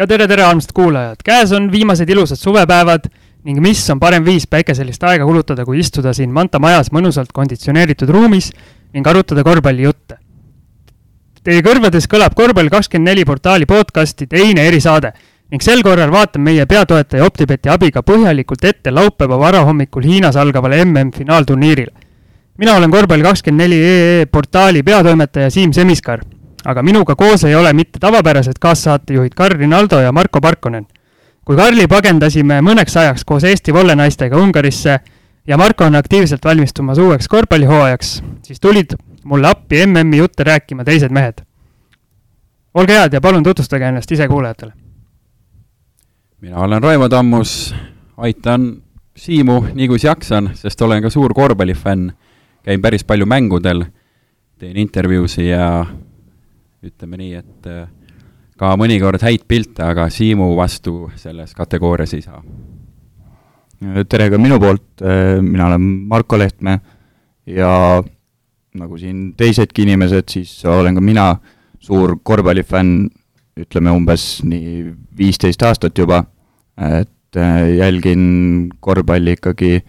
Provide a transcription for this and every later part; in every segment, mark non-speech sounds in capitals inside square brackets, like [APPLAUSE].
ja tere, tere, armsad kuulajad, käes on viimased ilusad suvepäevad ning mis on parem viis päikeselist aega kulutada, kui istuda siin Manta majas mõnusalt konditsioneeritud ruumis ning arutada korvpallijutte. Teie kõrvades kõlab Korvpall24 portaali podcasti teine erisaade ning sel korral vaatan meie peatoetaja Optibeti abiga põhjalikult ette laupäeva varahommikul Hiinas algavale MM-finaalturniirile. mina olen Korvpall24 EE portaali peatoimetaja Siim Semiskar aga minuga koos ei ole mitte tavapärased kaassaatejuhid Karl Rinaldo ja Marko Parkonen. kui Karli pagendasime mõneks ajaks koos Eesti vollenaistega Ungarisse ja Marko on aktiivselt valmistumas uueks korvpallihooajaks, siis tulid mulle appi MM-i jutte rääkima teised mehed. olge head ja palun tutvustage ennast ise kuulajatele. mina olen Raivo Tammus, aitan Siimu nii kus jaksan, sest olen ka suur korvpallifänn, käin päris palju mängudel, teen intervjuusid ja ütleme nii, et äh, ka mõnikord häid pilte, aga Siimu vastu selles kategoorias ei saa. tere ka minu poolt, äh, mina olen Marko Lehtme ja nagu siin teisedki inimesed, siis olen ka mina suur korvpallifänn, ütleme umbes nii viisteist aastat juba, et äh, jälgin korvpalli ikkagi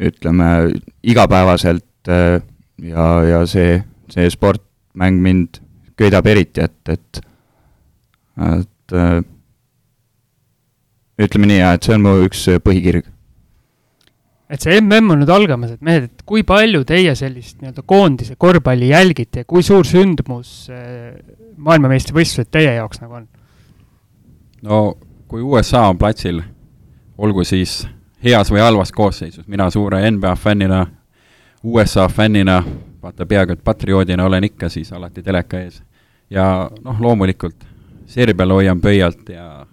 ütleme igapäevaselt ja, ja see, see sportmäng mind köidab eriti, et, et, et äh, ütleme nii, et see on mu üks põhikirg. et see mm on nüüd algamas, et mehed, et kui palju teie sellist nii-öelda koondise korvpalli jälgite ja kui suur sündmus maailmameistrivõistlused teie jaoks nagu on? no kui USA on platsil, olgu siis heas või halvas koosseisus, mina suure NBA fännina, USA fännina, vaata peaaegu et patrioodina olen ikka siis alati teleka ees ja noh, loomulikult Serbiale hoian pöialt ja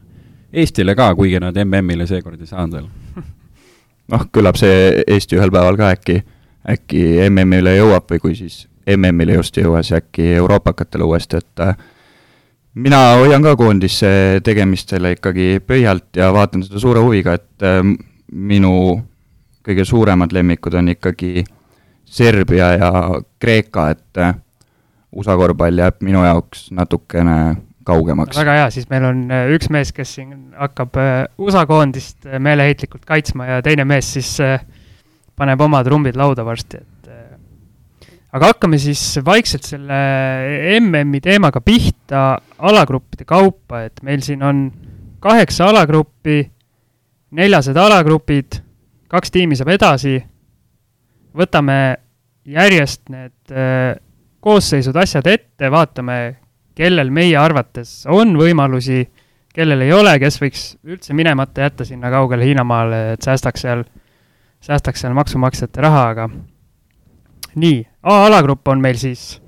Eestile ka, kuigi nad MM-ile seekord ei saanud veel. [LAUGHS] noh, küllap see Eesti ühel päeval ka äkki, äkki MM-ile jõuab või kui siis MM-ile just ei jõua, siis äkki euroopakatele uuesti, et äh, mina hoian ka koondisse tegemistele ikkagi pöialt ja vaatan seda suure huviga, et äh, minu kõige suuremad lemmikud on ikkagi Serbia ja Kreeka, et äh, USA korvpall jääb minu jaoks natukene kaugemaks. väga hea, siis meil on äh, üks mees, kes siin hakkab äh, USA koondist äh, meeleheitlikult kaitsma ja teine mees siis paneb oma trumbid lauda varsti, et aga hakkame siis vaikselt selle MM-i teemaga pihta alagruppide kaupa, et meil siin on kaheksa alagruppi, neljased alagrupid, kaks tiimi saab edasi, võtame järjest need koosseisud, asjad ette, vaatame, kellel meie arvates on võimalusi, kellel ei ole, kes võiks üldse minemata jätta sinna kaugele Hiinamaale, et säästaks seal, säästaks seal maksumaksjate raha, aga nii, A-alagrupp on meil siis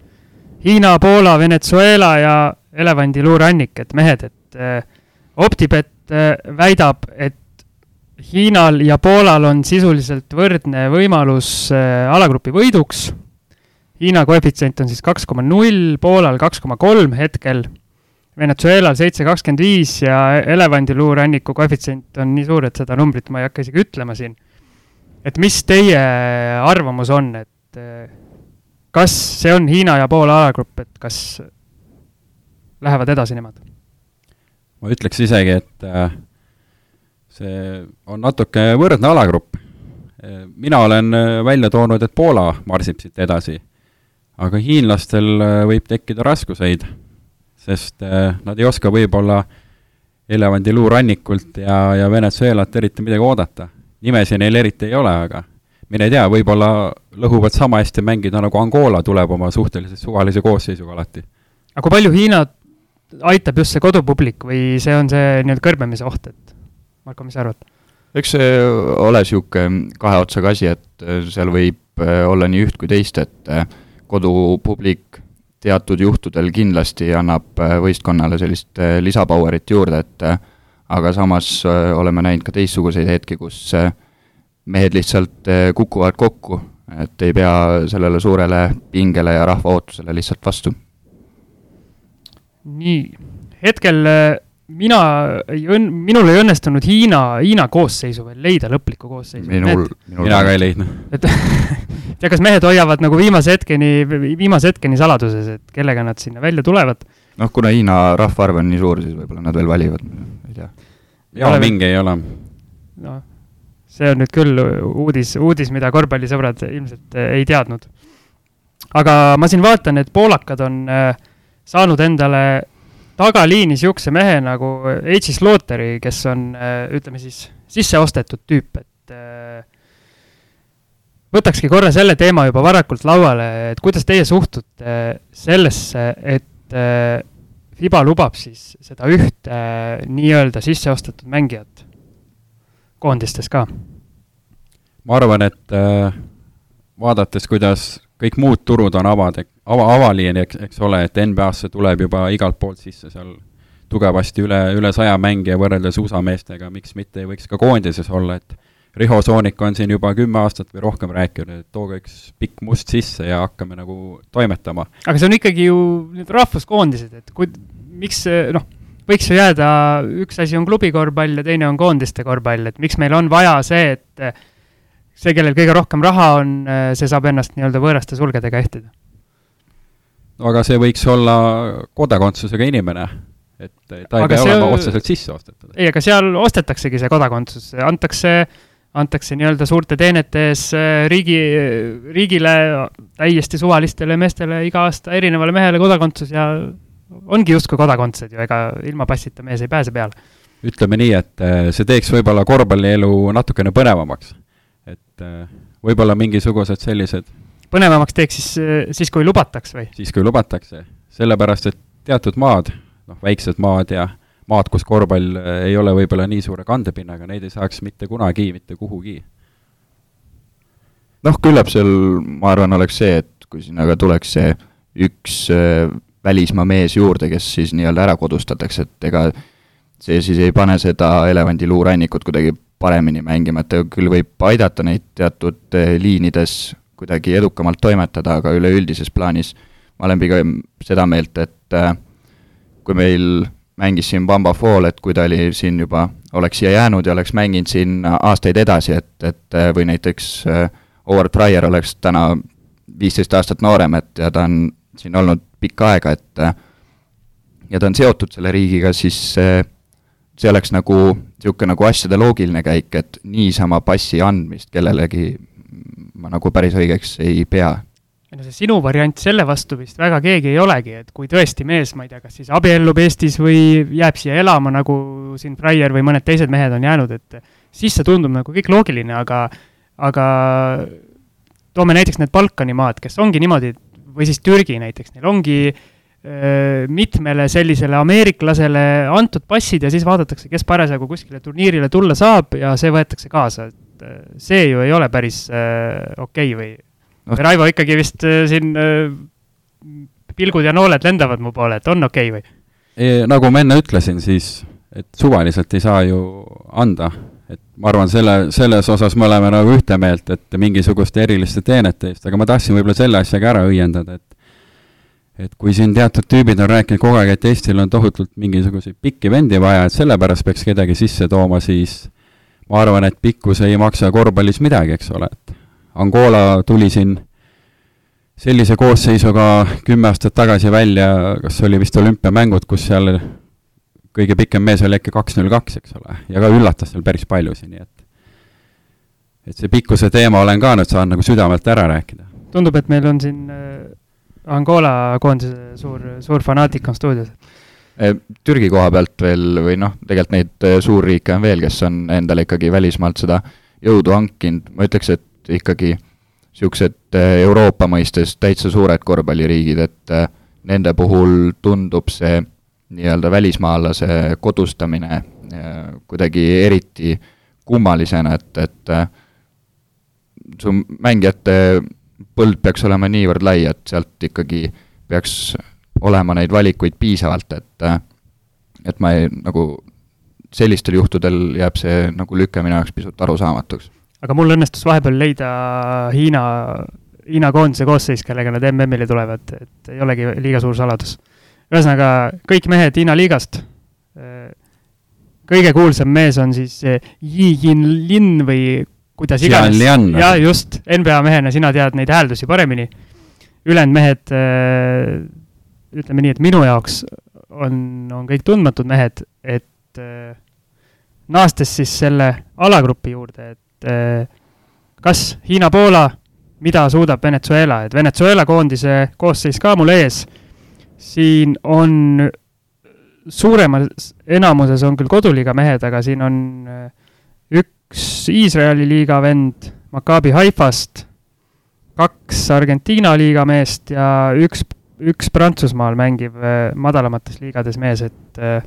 Hiina, Poola, Venezuela ja elevandiluurannik, et mehed, et äh, Optibet äh, väidab, et Hiinal ja Poolal on sisuliselt võrdne võimalus äh, alagrupi võiduks Hiina koefitsient on siis kaks koma null, Poolal kaks koma kolm hetkel, Venezuelal seitse kakskümmend viis ja elevandiluuranniku koefitsient on nii suur, et seda numbrit ma ei hakka isegi ütlema siin. et mis teie arvamus on, et eh, kas see on Hiina ja Poola alagrupp, et kas lähevad edasi nemad? ma ütleks isegi, et äh, see on natuke võrdne alagrupp. Äh, mina olen välja toonud, et Poola marsib siit edasi aga hiinlastel äh, võib tekkida raskuseid, sest äh, nad ei oska võib-olla elevandiluurannikult ja, ja Venezuelat eriti midagi oodata. nimesi neil eriti ei ole, aga mine tea, võib-olla lõhuvad sama hästi mängida, nagu Angola tuleb oma suhteliselt suvalise koosseisuga alati. aga kui palju Hiinat aitab just see kodupublik või see on see nii-öelda kõrbemise oht, et Marko, mis sa arvad? eks see ole niisugune kahe otsaga asi, et äh, seal võib olla nii üht kui teist, et kodupublik teatud juhtudel kindlasti annab äh, võistkonnale sellist äh, lisapowerit juurde, et äh, aga samas oleme näinud ka teistsuguseid hetki, kus mehed lihtsalt kukuvad kokku, et ei pea sellele suurele pingele ja rahva ootusele lihtsalt vastu. nii, hetkel mina ei õn-, minul ei õnnestunud Hiina, Hiina koosseisu veel leida, lõplikku koosseisu. minul, minul mina ka ei leidnud. et [LAUGHS] tea, kas mehed hoiavad nagu viimase hetkeni, viimase hetkeni saladuses, et kellega nad sinna välja tulevad. noh, kuna Hiina rahvaarv on nii suur, siis võib-olla nad veel valivad, ei tea. jaa, mingi ei ole. noh, see on nüüd küll uudis, uudis, mida korvpallisõbrad ilmselt äh, ei teadnud. aga ma siin vaatan, et poolakad on äh, saanud endale tagaliini niisuguse mehe nagu H.I. Slaughteri, kes on, ütleme siis, sisseostetud tüüp, et võtakski korra selle teema juba varakult lauale, et kuidas teie suhtute sellesse, et FIBA lubab siis seda ühte äh, nii-öelda sisseostetud mängijat koondistes ka? ma arvan, et äh, vaadates, kuidas kõik muud turud on avad, ava, avaliini, eks, eks ole, et NBA-sse tuleb juba igalt poolt sisse seal tugevasti üle, üle saja mängija võrreldes USA meestega, miks mitte ei võiks ka koondises olla, et Riho Soonik on siin juba kümme aastat või rohkem rääkinud, et tooge üks pikk must sisse ja hakkame nagu toimetama. aga see on ikkagi ju need rahvuskoondised, et kui, miks noh, võiks ju jääda, üks asi on klubikorvpall ja teine on koondiste korvpall, et miks meil on vaja see, et see, kellel kõige rohkem raha on, see saab ennast nii-öelda võõraste sulgedega ehtida? no aga see võiks olla kodakondsusega inimene, et ta ei aga pea see... olema otseselt sisse ostetud. ei, aga seal ostetaksegi see kodakondsus, antakse antakse nii-öelda suurte teenete ees äh, riigi, riigile täiesti suvalistele meestele iga aasta erinevale mehele kodakondsus ja ongi justkui kodakondsed ju, ega ilma passita mees ei pääse peale. ütleme nii, et äh, see teeks võib-olla korvpallielu natukene põnevamaks. Et äh, võib-olla mingisugused sellised põnevamaks teeks siis, siis kui lubataks või? siis, kui lubatakse, sellepärast et teatud maad, noh, väiksed maad ja maad, kus korvpall äh, ei ole võib-olla nii suure kandepinnaga, neid ei saaks mitte kunagi mitte kuhugi. noh, küllap seal, ma arvan, oleks see, et kui sinna ka tuleks see üks äh, välismaa mees juurde, kes siis nii-öelda ära kodustatakse, et ega see siis ei pane seda elevandiluurannikut kuidagi paremini mängima, et ta küll võib aidata neid teatud äh, liinides kuidagi edukamalt toimetada, aga üleüldises plaanis ma olen pigem seda meelt, et kui meil mängis siin Bamba Fall, et kui ta oli siin juba, oleks siia jäänud ja oleks mänginud siin aastaid edasi, et, et või näiteks Howard Fryer oleks täna viisteist aastat noorem, et ja ta on siin olnud pikka aega, et ja ta on seotud selle riigiga, siis see, see oleks nagu niisugune nagu asjade loogiline käik, et niisama passi andmist kellelegi ma nagu päris õigeks ei pea. No see sinu variant selle vastu vist väga keegi ei olegi, et kui tõesti mees, ma ei tea, kas siis abiellub Eestis või jääb siia elama, nagu siin Breyer või mõned teised mehed on jäänud, et siis see tundub nagu kõik loogiline, aga, aga toome näiteks need Balkani maad, kes ongi niimoodi, või siis Türgi näiteks, neil ongi öö, mitmele sellisele ameeriklasele antud passid ja siis vaadatakse, kes parasjagu kuskile turniirile tulla saab ja see võetakse kaasa, et see ju ei ole päris okei okay või no.. Raivo ikkagi vist äh, siin äh, pilgud ja nooled lendavad mu poole, et on okei okay, või? E, nagu ma enne ütlesin, siis et suvaliselt ei saa ju anda, et ma arvan, selle, selles osas me oleme nagu ühte meelt, et mingisuguste eriliste teenete eest, aga ma tahtsin võib-olla selle asja ka ära õiendada, et et kui siin teatud tüübid on rääkinud kogu aeg, et Eestil on tohutult mingisuguseid pikki vendi vaja, et sellepärast peaks kedagi sisse tooma, siis ma arvan, et pikkus ei maksa korvpallis midagi, eks ole, et Angola tuli siin sellise koosseisuga kümme aastat tagasi välja, kas oli vist olümpiamängud, kus seal kõige pikem mees oli äkki kaks null kaks, eks ole, ja ka üllatas seal päris paljusid, nii et et see pikkuse teema olen ka nüüd saanud nagu südamelt ära rääkida. tundub, et meil on siin äh, Angola koondise suur, suur fanaatik on stuudios. Türgi koha pealt veel või noh, tegelikult neid suurriike on veel, kes on endale ikkagi välismaalt seda jõudu hankinud, ma ütleks, et ikkagi niisugused Euroopa mõistes täitsa suured korvpalliriigid, et nende puhul tundub see nii-öelda välismaalase kodustamine kuidagi eriti kummalisena, et, et su mängijate põld peaks olema niivõrd lai, et sealt ikkagi peaks olema neid valikuid piisavalt, et et ma ei, nagu sellistel juhtudel jääb see nagu lüke minu jaoks pisut arusaamatuks aga mul õnnestus vahepeal leida Hiina, Hiina koondise koosseis, kellega nad MM-ile tulevad, et ei olegi liiga suur saladus. ühesõnaga, kõik mehed Hiina liigast, kõige kuulsam mees on siis Yi Yin-Lin või kuidas iganes. jaa, just, NBA mehena sina tead neid hääldusi paremini. ülejäänud mehed, ütleme nii, et minu jaoks on, on kõik tundmatud mehed, et äh, naastes siis selle alagrupi juurde, et äh, kas Hiina-Poola, mida suudab Venezuela, et Venezuela koondise koosseis ka mul ees, siin on suuremas enamuses on küll koduliiga mehed, aga siin on äh, üks Iisraeli liiga vend Maccabi Haifast, kaks Argentiina liiga meest ja üks, üks Prantsusmaal mängiv äh, madalamates liigades mees, et äh,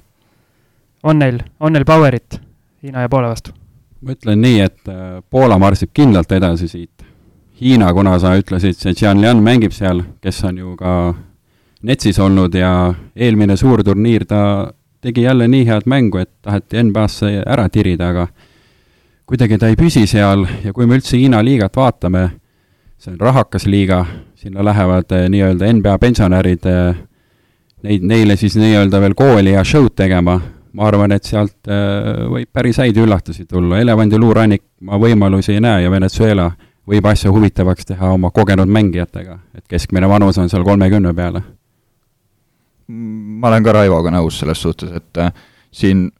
on neil, on neil power'it Hiina ja Poola vastu? ma ütlen nii, et Poola marsib kindlalt edasi siit. Hiina, kuna sa ütlesid, see Jian Lian mängib seal, kes on ju ka Netsis olnud ja eelmine suurturniir ta tegi jälle nii head mängu, et taheti NBA-sse ära tirida, aga kuidagi ta ei püsi seal ja kui me üldse Hiina liigat vaatame, see on rahakas liiga, sinna lähevad eh, nii-öelda NBA pensionärid eh, neid, neile siis nii-öelda veel kooli ja show'd tegema, ma arvan, et sealt eh, võib päris häid üllatusi tulla, elevandi luurannik ma võimalusi ei näe ja Venezuela võib asja huvitavaks teha oma kogenud mängijatega, et keskmine vanus on seal kolmekümne peale. Ma olen ka Raivoga nõus selles suhtes, et äh, siin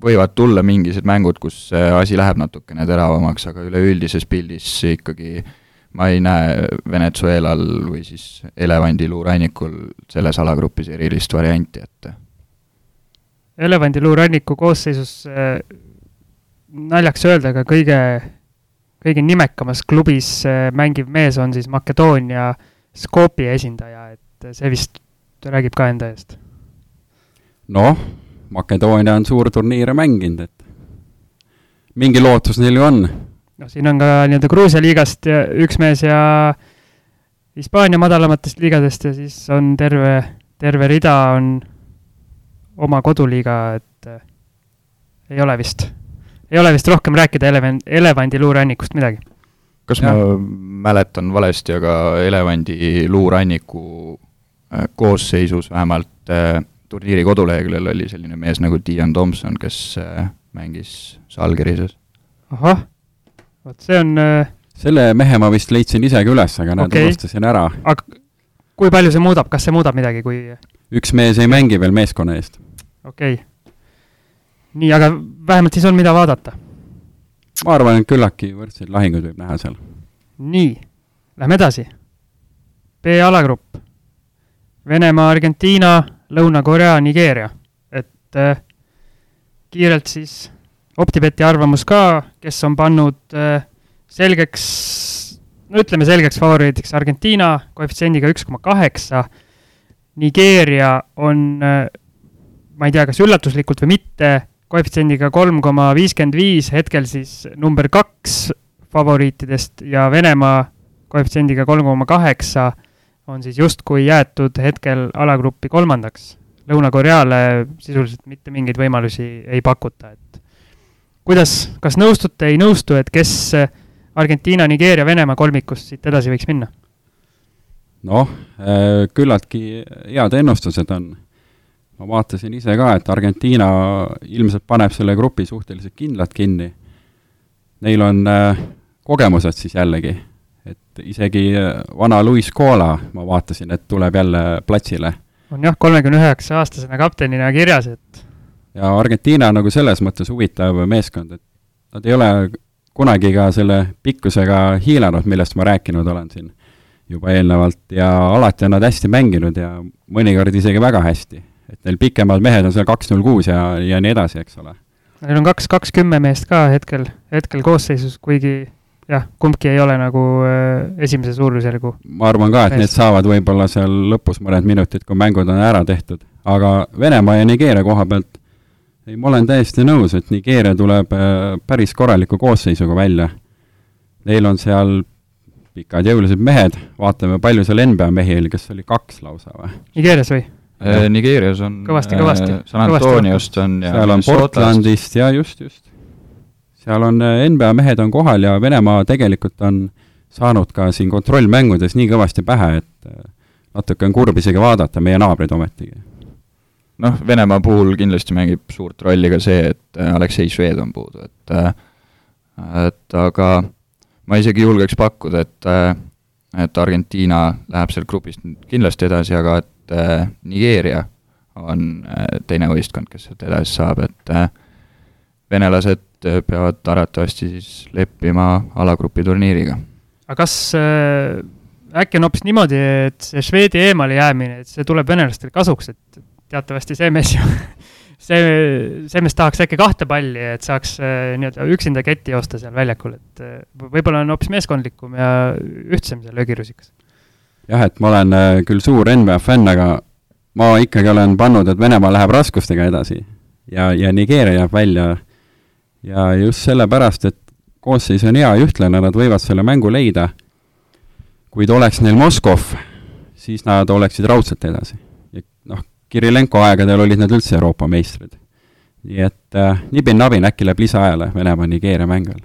võivad tulla mingisugused mängud, kus asi läheb natukene teravamaks, aga üleüldises pildis ikkagi ma ei näe Venezuelal või siis elevandiluurannikul selles alagrupis erilist varianti, et elevandiluuranniku koosseisus äh, naljaks öelda, aga kõige, kõige nimekamas klubis äh, mängiv mees on siis Makedoonia Skopje esindaja, et see vist räägib ka enda eest. noh, Makedoonia on suurturniire mänginud, et mingi lootus neil ju on. noh, siin on ka nii-öelda Gruusia liigast üks mees ja Hispaania madalamatest liigadest ja siis on terve, terve rida on oma koduliiga, et äh, ei ole vist, ei ole vist rohkem rääkida elevant, elevandi luurannikust midagi. kas ja. ma mäletan valesti, aga elevandi luuranniku Äh, koosseisus vähemalt äh, turniiri koduleheküljel oli selline mees nagu Dion Thompson, kes äh, mängis Žalgirises. ahah, vot see on selle mehe ma vist leidsin isegi üles, aga näed okay., unustasin ära. aga kui palju see muudab, kas see muudab midagi, kui üks mees ei mängi veel meeskonna eest. okei okay.. nii, aga vähemalt siis on, mida vaadata. ma arvan, et küllaltki võrdseid lahinguid võib näha seal. nii, lähme edasi. B-alagrupp Venemaa, Argentiina, Lõuna-Korea, Nigeeria. et äh, kiirelt siis OpTibeti arvamus ka, kes on pannud äh, selgeks, no ütleme selgeks favoriidiks Argentiina koefitsiendiga üks koma kaheksa, Nigeeria on äh,, ma ei tea, kas üllatuslikult või mitte, koefitsiendiga kolm koma viiskümmend viis, hetkel siis number kaks favoriitidest ja Venemaa koefitsiendiga kolm koma kaheksa on siis justkui jäetud hetkel alagruppi kolmandaks. Lõuna-Koreale sisuliselt mitte mingeid võimalusi ei pakuta, et kuidas, kas nõustute, ei nõustu, et kes Argentiina, Nigeeria, Venemaa kolmikust siit edasi võiks minna? noh, äh, küllaltki head ennustused on. ma vaatasin ise ka, et Argentiina ilmselt paneb selle grupi suhteliselt kindlalt kinni. Neil on äh, kogemused siis jällegi et isegi äh, vana Luis Cola, ma vaatasin, et tuleb jälle platsile. on jah, kolmekümne üheksa aastasena kaptenina kirjas, et ja Argentiina on nagu selles mõttes huvitav meeskond, et nad ei ole kunagi ka selle pikkusega hiilanud, millest ma rääkinud olen siin juba eelnevalt ja alati on nad hästi mänginud ja mõnikord isegi väga hästi. et neil pikemad mehed on seal kaks null kuus ja, ja nii edasi, eks ole. Neil on kaks, kaks kümme meest ka hetkel, hetkel koosseisus, kuigi jah, kumbki ei ole nagu äh, esimese suurusjärgu. ma arvan ka, et need saavad võib-olla seal lõpus mõned minutid, kui mängud on ära tehtud, aga Venemaa ja Nigeeria koha pealt ei, ma olen täiesti nõus, et Nigeeria tuleb äh, päris korraliku koosseisuga välja. Neil on seal pikad jõulised mehed, vaatame, palju seal NBA mehi oli, kas oli kaks lausa või? Nigeerias või? Äh, Nigeerias on kõvasti, kõvasti. San Antoniost on ja seal on Portlandist ja just, just seal on äh, NBA mehed on kohal ja Venemaa tegelikult on saanud ka siin kontrollmängudes nii kõvasti pähe, et äh, natuke on kurb isegi vaadata, meie naabrid ometigi. noh, Venemaa puhul kindlasti mängib suurt rolli ka see, et äh, Aleksei Šved on puudu, et et aga ma isegi julgeks pakkuda, et et Argentiina läheb sealt grupist kindlasti edasi, aga et Nigeeria on teine võistkond, kes sealt edasi saab, et venelased peavad arvatavasti siis leppima alagrupi turniiriga. aga kas äh, äkki on hoopis niimoodi, et see Šveidi eemale jäämine, et see tuleb venelastele kasuks, et teatavasti see mees ju [LAUGHS] see, see mees tahaks äkki kahte palli, et saaks äh, nii-öelda üksinda ketti joosta seal väljakul, et äh, võib-olla on hoopis meeskondlikum ja ühtsem see löögirusikas. jah, et ma olen äh, küll suur NBA fänn, aga ma ikkagi olen pannud, et Venemaa läheb raskustega edasi ja, ja Nigeeria jääb välja ja just sellepärast, et koosseis on hea ja ühtlane, nad võivad selle mängu leida, kuid oleks neil Moskov, siis nad oleksid raudselt edasi. ja noh, Kirillenko aegadel olid nad üldse Euroopa meistrid. nii et äh, nibin-nabin, äkki läheb lisaajale Venemaa-Nigeeria mäng veel.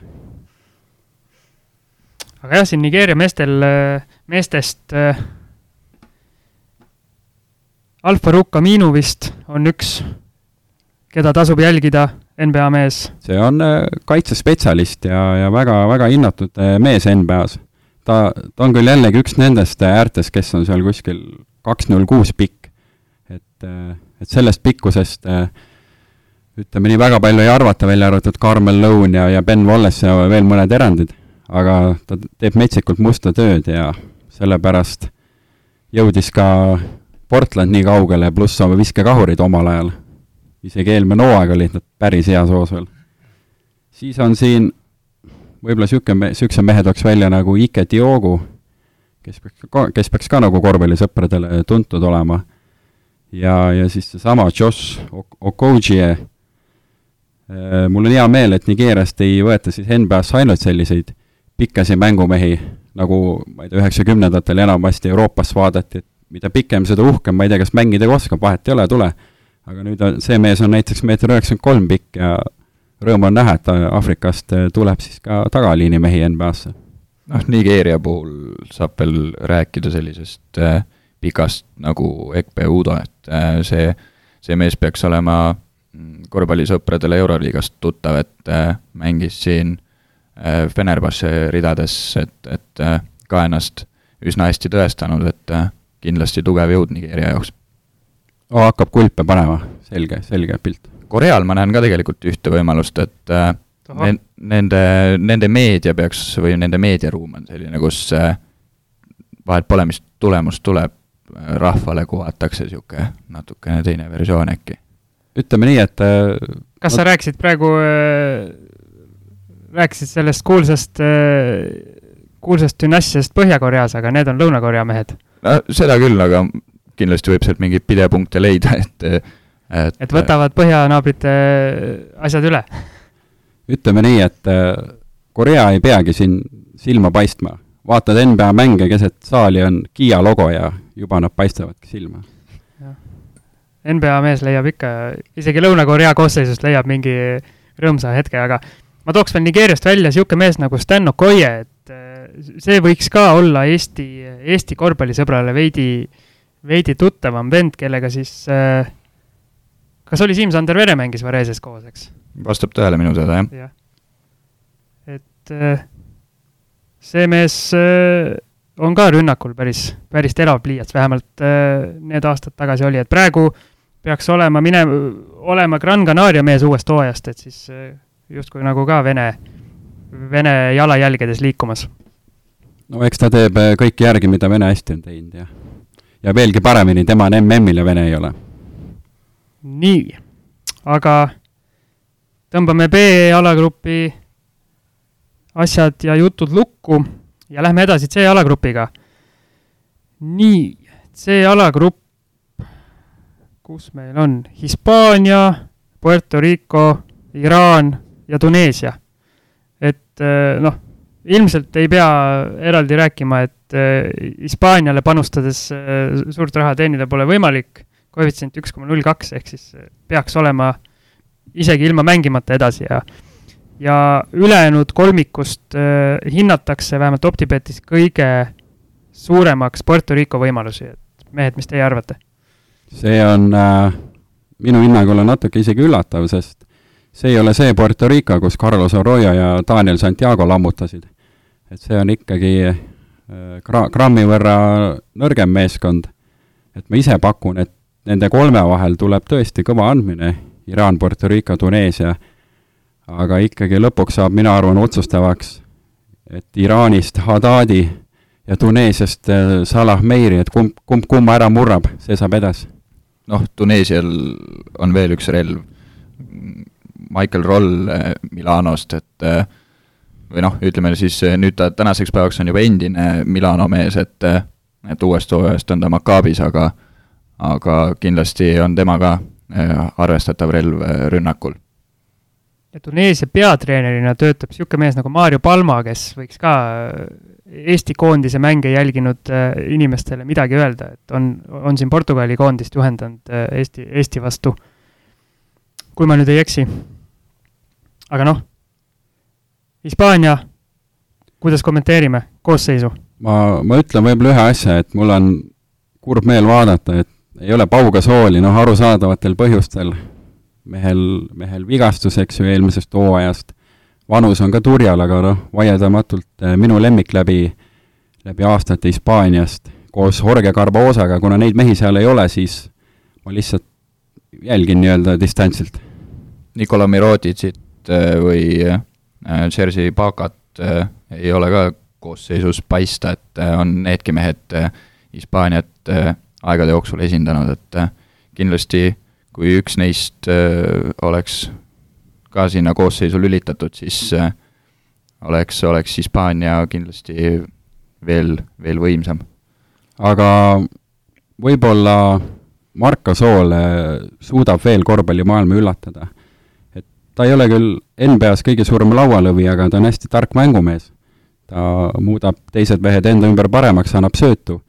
aga jah, siin Nigeeria meestel, äh, meestest äh, Alfa-Rukk Aminu vist on üks, keda tasub jälgida NBA mees? see on äh, kaitsespetsialist ja, ja väga, väga hinnatud äh, mees NBA-s. ta, ta on küll jällegi üks nendest äh, äärtest, kes on seal kuskil kaks null kuus pikk. et, et sellest pikkusest ütleme nii, väga palju ei arvata, välja arvatud Carmel Lone ja, ja Ben Wallace ja veel mõned erandid, aga ta teeb metsikult musta tööd ja sellepärast jõudis ka Portland nii kaugele, pluss oma viskekahurid omal ajal isegi eelmine hooaeg olid nad päris heas hoos veel. siis on siin võib-olla niisugune, niisuguse mehe tooks välja nagu Ike Diogu, kes peaks ka, kes peaks ka nagu korvpallisõpradele tuntud olema. ja, ja siis seesama Josh Okogie, äh, mul on hea meel, et Nigeeriast ei võeta siis NBA-sse ainult selliseid pikkasi mängumehi, nagu ma ei tea, üheksakümnendatel enamasti Euroopas vaadati, et mida pikem, seda uhkem, ma ei tea, kas mängida ka oskab, vahet ei ole, tule aga nüüd on, see mees on näiteks meeter üheksakümmend kolm pikk ja rõõm on näha, et Aafrikast tuleb siis ka tagaliini mehi NBA-sse. noh, Nigeeria puhul saab veel rääkida sellisest äh, pikast nagu Ekpe Udo, et äh, see, see mees peaks olema mm, korvpallisõpradele Euroliigast tuttav, et äh, mängis siin äh, Fenerbahce ridades, et, et äh, ka ennast üsna hästi tõestanud, et äh, kindlasti tugev jõud Nigeeria jaoks oh,. hakkab kulpe panema, selge, selge pilt. Koreal ma näen ka tegelikult ühte võimalust, et äh, ne, nende, nende meedia peaks või nende meediaruum on selline, kus äh, vahet pole, mis tulemus tuleb, äh, rahvale kuvatakse niisugune natukene teine versioon äkki. ütleme nii, et kas sa rääkisid praegu rääkisid sellest kuulsast kuulsast dünastiast Põhja-Koreas, aga need on Lõuna-Korea mehed? no seda küll, aga kindlasti võib sealt mingeid pidepunkte leida, [LAUGHS] et et, et võtavad põhjanaabrite asjad üle? ütleme nii, et äh, Korea ei peagi siin silma paistma. vaatad NBA mänge, keset saali on Kiia logo ja juba nad paistavadki silma. NBA mees leiab ikka, isegi Lõuna-Korea koosseisust leiab mingi rõõmsa hetke, aga ma tooks veel Nigeeriast välja niisugune mees nagu Stan Okoye, et äh, see võiks ka olla Eesti, Eesti korvpallisõbrale veidi äh, veidi tuttavam vend, kellega siis äh, kas oli Siim-Sander Vere mängis Vareses koos, eks? vastab tõele minu teada, jah. et äh, see mees äh, on ka rünnakul päris, päris terav pliiats, vähemalt äh, need aastad tagasi oli, et praegu peaks olema mine-, olema Gran Canaria mees uuest hooajast, et siis äh, justkui nagu ka Vene, Vene jalajälgedes liikumas. no eks ta teeb äh, kõike järgi, mida Vene hästi on teinud, jah ja veelgi paremini, tema on MM-il ja Vene ei ole. nii, aga tõmbame B-alagrupi asjad ja jutud lukku ja lähme edasi C-alagrupiga. nii, C-alagrupp, kus meil on Hispaania, Puerto Rico, Iraan ja Tuneesia. et eh, noh, ilmselt ei pea eraldi rääkima, et et Hispaaniale panustades äh, suurt raha teenida pole võimalik, koefitsient üks koma null kaks, ehk siis äh, peaks olema isegi ilma mängimata edasi ja ja ülejäänud kolmikust hinnatakse vähemalt OpTibetis kõige suuremaks Puerto Rico võimalusi, et mehed, mis teie arvate? see on äh, minu hinnangul on natuke isegi üllatav, sest see ei ole see Puerto Rico, kus Carlos Arroyo ja Daniel Santiago lammutasid. Et see on ikkagi gra-, grammi võrra nõrgem meeskond, et ma ise pakun, et nende kolme vahel tuleb tõesti kõva andmine, Iraan, Puerto Rico, Tuneesia, aga ikkagi lõpuks saab, mina arvan, otsustavaks, et Iraanist Haddadi ja Tuneesiast äh, Salah Meiri, et kumb, kumb kumma ära murrab, see saab edasi. noh, Tuneesial on veel üks relv, Michael Roll äh, Milanost, et äh, või noh, ütleme siis nüüd ta tänaseks päevaks on juba endine Milano mees, et et uuest hooajast on ta Makaabis, aga aga kindlasti on tema ka arvestatav relv rünnakul. ja Tuneesia peatreenerina töötab niisugune mees nagu Mario Palma, kes võiks ka Eesti koondise mänge jälginud inimestele midagi öelda, et on, on siin Portugali koondist juhendanud Eesti, Eesti vastu, kui ma nüüd ei eksi. aga noh, Hispaania, kuidas kommenteerime koosseisu? ma, ma ütlen võib-olla ühe asja, et mul on kurb meel vaadata, et ei ole Pau Gasooli, noh, arusaadavatel põhjustel, mehel, mehel vigastus, eks ju, eelmisest hooajast, vanus on ka turjal, aga noh, vaieldamatult eh, minu lemmik läbi, läbi aastate Hispaaniast, koos Jorge Carbosaga, kuna neid mehi seal ei ole, siis ma lihtsalt jälgin nii-öelda distantsilt. Nikola Mirodicit eh, või eh, Jersey Bakat ei ole ka koosseisus paista, et äh, on needki mehed äh, Hispaaniat äh, aegade jooksul esindanud, et kindlasti kui üks neist oleks ka sinna koosseisu lülitatud, siis oleks, oleks Hispaania kindlasti veel, veel võimsam. aga võib-olla Marko Sool suudab veel korvpallimaailma üllatada. Ta ei ole küll NBA-s kõige suurem laualõvi, aga ta on hästi tark mängumees ta muudab teised mehed enda ümber paremaks, annab söötu.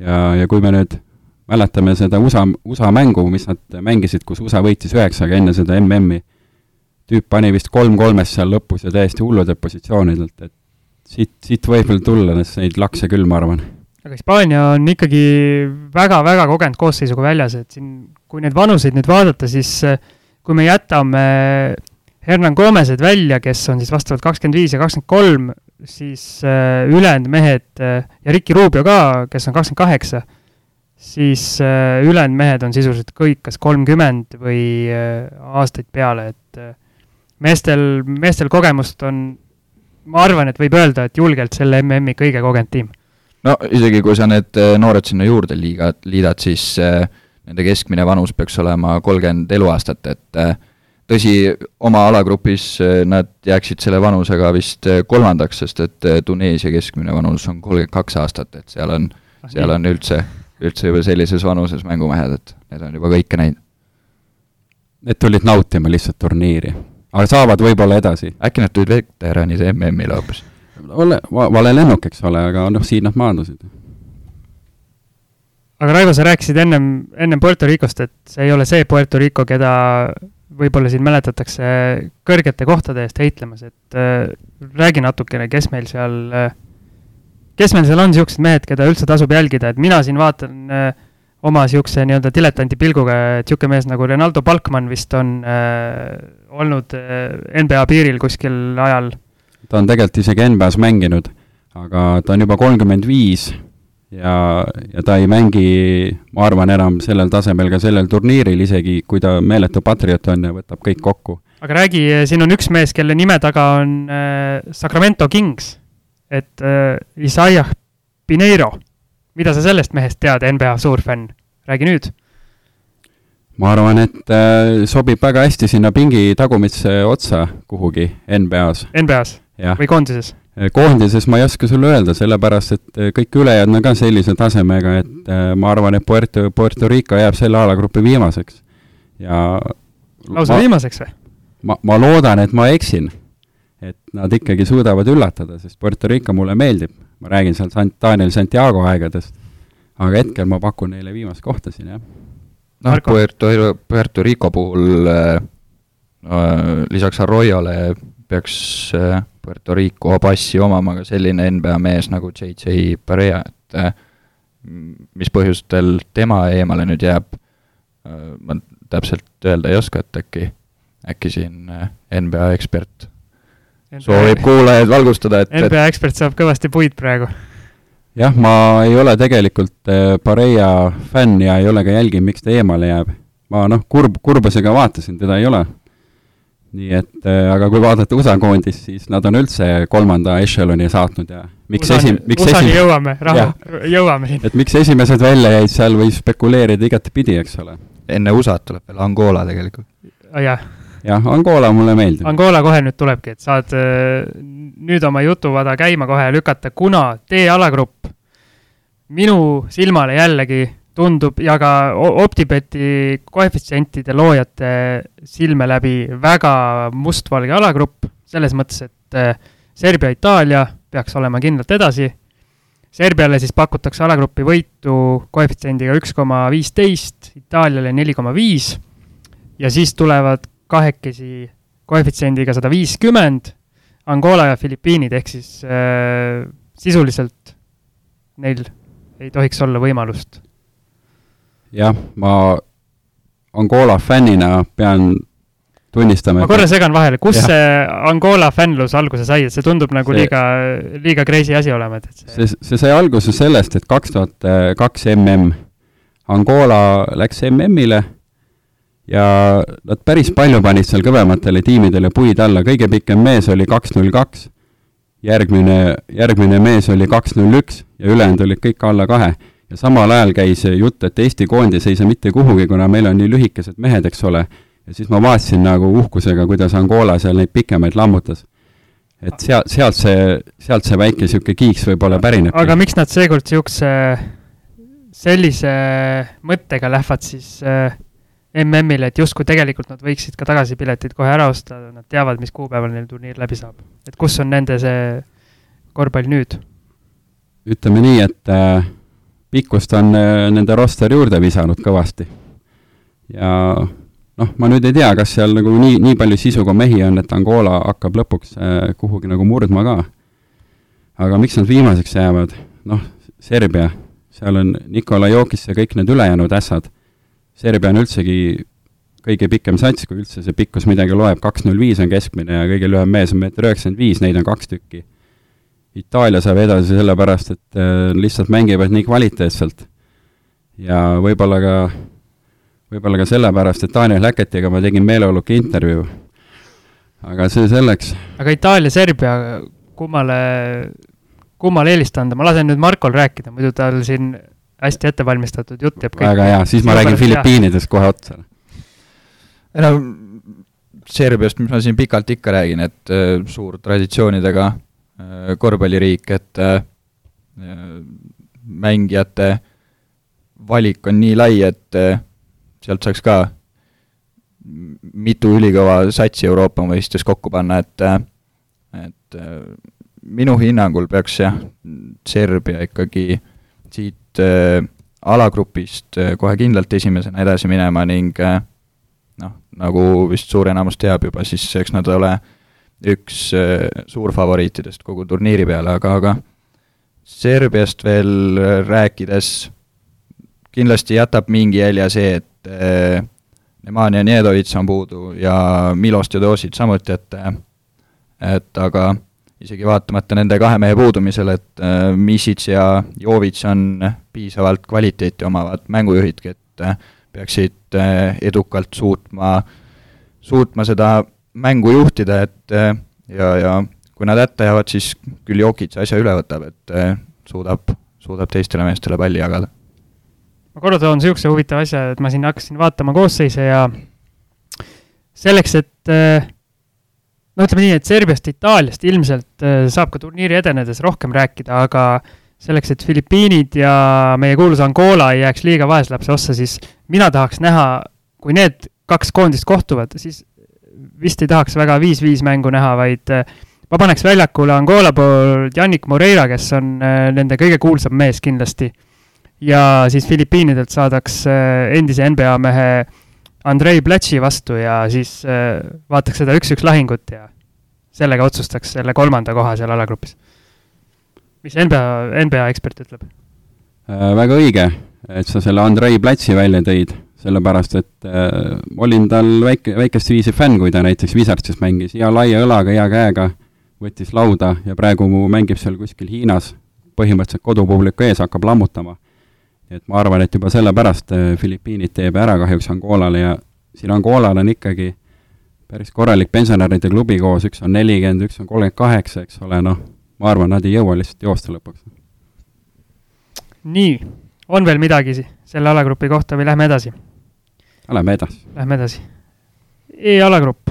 ja, ja kui me nüüd mäletame seda USA, USA mängu, mis nad mängisid, kus USA võitis üheksaga enne seda MM-i, tüüp pani vist kolm kolmest seal lõpus ja täiesti hulludelt positsioonidelt, et siit, siit võib veel tulla neid lakse küll, ma arvan. aga Hispaania on ikkagi väga-väga kogenud koosseisuga väljas, et siin, kui neid vanuseid nüüd vaadata, siis kui me jätame Hernan Gomez'ed välja, kes on siis vastavalt kakskümmend viis ja kakskümmend kolm, siis äh, ülejäänud mehed äh, ja Ricky Rubio ka, kes on kakskümmend kaheksa, siis äh, ülejäänud mehed on sisuliselt kõik kas kolmkümmend või äh, aastaid peale, et äh, meestel, meestel kogemust on, ma arvan, et võib öelda, et julgelt selle MM-i kõige kogenud tiim. no isegi, kui sa need äh, noored sinna juurde liiga, liidad, siis äh, nende keskmine vanus peaks olema kolmkümmend eluaastat, et äh, tõsi, oma alagrupis eh, nad jääksid selle vanusega vist eh, kolmandaks, sest et eh, Tuneesia keskmine vanus on kolmkümmend kaks aastat, et seal on, ah, seal on üldse, üldse juba sellises vanuses mängumehed, et need on juba kõike näinud. Need tulid nautima lihtsalt turniiri, aga saavad võib-olla edasi. äkki nad tulid veteranide MM-ile hoopis? ole, vale lennuk, eks ole, aga noh, siin nad maandusid. aga Raivo, sa rääkisid ennem, ennem Puerto Ricost, et see ei ole see Puerto Rico, keda võib-olla siin mäletatakse kõrgete kohtade eest heitlemas, et äh, räägi natukene, kes meil seal äh,, kes meil seal on niisugused mehed, keda üldse tasub jälgida, et mina siin vaatan äh, oma niisuguse nii-öelda diletanti pilguga, et niisugune mees nagu Renaldo Balkmann vist on äh, olnud äh, NBA piiril kuskil ajal. ta on tegelikult isegi NBA-s mänginud, aga ta on juba kolmkümmend viis ja, ja ta ei mängi, ma arvan, enam sellel tasemel ka sellel turniiril, isegi kui ta meeletu patrioot on ja võtab kõik kokku. aga räägi, siin on üks mees, kelle nime taga on äh, Sacramento Kings, et äh, Isaiah Pineiro. mida sa sellest mehest tead, NBA suur fänn, räägi nüüd. ma arvan, et äh, sobib väga hästi sinna pingi tagumisse otsa kuhugi NBA-s. NBA-s või koondises? Eh, koondises ma ei oska sulle öelda, sellepärast et eh, kõik ülejäänud on ka sellise tasemega, et eh, ma arvan, et Puerto, Puerto Rico jääb selle alagrupi viimaseks. ja lausa ma, viimaseks või? ma, ma loodan, et ma eksin. et nad ikkagi suudavad üllatada, sest Puerto Rico mulle meeldib, ma räägin seal Sant-, Daniel Santiago aegadest, aga hetkel ma pakun neile viimast kohta siin, jah. noh, Puerto, Puerto Rico puhul äh, lisaks Arroyole peaks äh, Puerto Rico passi omama ka selline NBA mees nagu JJ Barea, et äh, mis põhjustel tema eemale nüüd jääb, äh, ma täpselt öelda ei oska, et äkki, äkki siin NBA ekspert NBA... soovib kuulajaid valgustada, et NBA ekspert saab kõvasti puid praegu. jah, ma ei ole tegelikult Pareia fänn ja ei ole ka jälginud, miks ta eemale jääb. ma noh, kurb, kurbusega vaatasin, teda ei ole nii et äh, aga kui vaadata USA koondist, siis nad on üldse kolmanda ešeloni saatnud ja miks esi-, miks USA-ni jõuame, rahu, jõuame siin. et miks esimesed välja jäid, seal võib spekuleerida igatepidi, eks ole. enne USA-d tuleb veel Angola tegelikult. jah. jah, Angola mulle meeldib. Angola kohe nüüd tulebki, et saad äh, nüüd oma jutuvada käima kohe lükata, kuna D-alagrupp minu silmale jällegi tundub ja ka OpTibeti koefitsientide loojate silme läbi väga mustvalge alagrupp, selles mõttes, et äh, Serbia-Itaalia peaks olema kindlalt edasi. Serbiale siis pakutakse alagrupi võitu koefitsiendiga üks koma viisteist, Itaaliale neli koma viis ja siis tulevad kahekesi koefitsiendiga sada viiskümmend, Angola ja Filipiinid, ehk siis äh, sisuliselt neil ei tohiks olla võimalust jah, ma Angola fännina pean tunnistama. ma korra segan vahele, kus ja. see Angola fännlus alguse sai, et see tundub nagu see, liiga, liiga crazy asi olema, et, et see see, see sai alguse sellest, et kaks tuhat kaks mm Angola läks MM-ile ja nad päris palju panid seal kõvematele tiimidele puid alla, kõige pikem mees oli kaks null kaks, järgmine, järgmine mees oli kaks null üks ja ülejäänud olid kõik alla kahe ja samal ajal käis jutt, et Eesti koondis ei saa mitte kuhugi, kuna meil on nii lühikesed mehed, eks ole, ja siis ma vaatasin nagu uhkusega, kuidas Angola seal neid pikemaid lammutas. et sealt, sealt see, sealt see väike niisugune kiiks võib-olla pärineb. aga miks nad seekord niisuguse, sellise mõttega lähevad siis äh, MM-ile, et justkui tegelikult nad võiksid ka tagasipiletid kohe ära osta, nad teavad, mis kuupäeval neil turniir läbi saab. et kus on nende see korvpall nüüd? ütleme nii, et äh, pikkust on äh, nende roster juurde visanud kõvasti. ja noh, ma nüüd ei tea, kas seal nagu nii, nii palju sisuga mehi on, et Angola hakkab lõpuks äh, kuhugi nagu murdma ka. aga miks nad viimaseks jäävad? noh, Serbia, seal on Nikola Jokis ja kõik need ülejäänud ässad. Serbia on üldsegi kõige pikem sats, kui üldse see pikkus midagi loeb, kaks null viis on keskmine ja kõige lühem mees on meeter üheksakümmend viis, neid on kaks tükki Itaalia saab edasi sellepärast, et äh, lihtsalt mängivad nii kvaliteetselt. ja võib-olla ka, võib-olla ka sellepärast, et Daniel Häketiga ma tegin meeleoluka intervjuu. aga see selleks. aga Itaalia-Serbia, kummale, kummale eelista anda, ma lasen nüüd Markol rääkida, muidu tal siin hästi ettevalmistatud jutt jääb väga hea, siis ma räägin Filipiinidest kohe otsa. ei no Serbiast, mis ma siin pikalt ikka räägin, et äh, suur traditsioonidega Äh, korvpalliriik, et äh, mängijate valik on nii lai, et äh, sealt saaks ka mitu ülikõva satsi Euroopa mõistes kokku panna, et et minu hinnangul peaks jah, Serbia ikkagi siit äh, alagrupist äh, kohe kindlalt esimesena edasi minema ning äh, noh, nagu vist suur enamus teab juba, siis eks nad ole äh, üks äh, suurfavoriitidest kogu turniiri peale, aga, aga Serbiast veel äh, rääkides kindlasti jätab mingi jälje see, et äh, Nemanja Njedovitš on puudu ja Milos Teodosic samuti, et et aga isegi vaatamata nende kahe mehe puudumisele, et Misic ja Jovic on piisavalt kvaliteeti omavad mängujuhidki, et peaksid edukalt suutma, suutma seda mängu juhtida, et eh, ja, ja kui nad hätta jäävad, siis küll Jokic asja üle võtab, et eh, suudab, suudab teistele meestele palli jagada. ma korra toon niisuguse huvitava asja, et ma siin hakkasin vaatama koosseise ja selleks, et eh, no ütleme nii, et Serbiast, Itaaliast ilmselt saab ka turniiri edenedes rohkem rääkida, aga selleks, et Filipiinid ja meie kuulus Angola ei jääks liiga vaeslapse ossa, siis mina tahaks näha, kui need kaks koondist kohtuvad, siis vist ei tahaks väga viis-viis mängu näha, vaid äh, ma paneks väljakule Angola poolt Yannick Moreira, kes on äh, nende kõige kuulsam mees kindlasti. ja siis Filipiinidelt saadaks äh, endise NBA mehe Andrei Platši vastu ja siis vaataks seda üks-üks lahingut ja sellega otsustaks selle kolmanda koha seal alagrupis. mis NBA, NBA ekspert ütleb? väga õige, et sa selle Andrei Platši välja tõid sellepärast et äh, olin tal väike, väikest viisi fänn, kui ta näiteks Wizardsis mängis, hea laia õlaga, hea käega, võttis lauda ja praegu mängib seal kuskil Hiinas, põhimõtteliselt kodupubliku ees hakkab lammutama. et ma arvan, et juba sellepärast Filipiinid teeb ära kahjuks Angolale ja siin Angolal on ikkagi päris korralik pensionäride klubi koos, üks on nelikümmend, üks on kolmkümmend kaheksa, eks ole, noh, ma arvan, nad ei jõua lihtsalt joosta lõpuks. nii, on veel midagi selle alagrupi kohta või lähme edasi? Lähme edasi. Lähme edasi. E-alagrupp,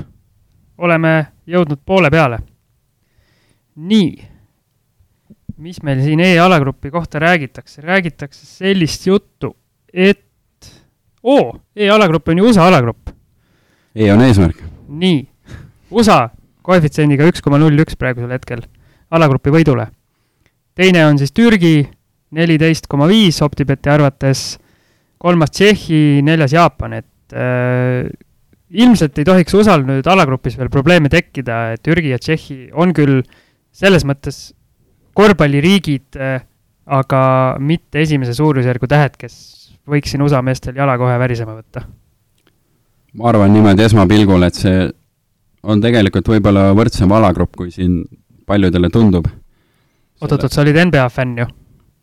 oleme jõudnud poole peale. nii, mis meil siin E-alagrupi kohta räägitakse, räägitakse sellist juttu, et oo, E-alagrupp on ju USA alagrupp. E on eesmärk nii, USA koefitsiendiga üks koma null üks praegusel hetkel alagrupi võidule. teine on siis Türgi, neliteist koma viis Optibeti arvates, kolmas Tšehhi, neljas Jaapan, et äh, ilmselt ei tohiks USA-l nüüd alagrupis veel probleeme tekkida, et Türgi ja Tšehhi on küll selles mõttes korvpalliriigid äh,, aga mitte esimese suurusjärgu tähed, kes võiks siin USA meestel jala kohe värisema võtta ma arvan niimoodi esmapilgul, et see on tegelikult võib-olla võrdsem alagrupp, kui siin paljudele tundub. oot-oot-oot, sa olid NBA fänn ju?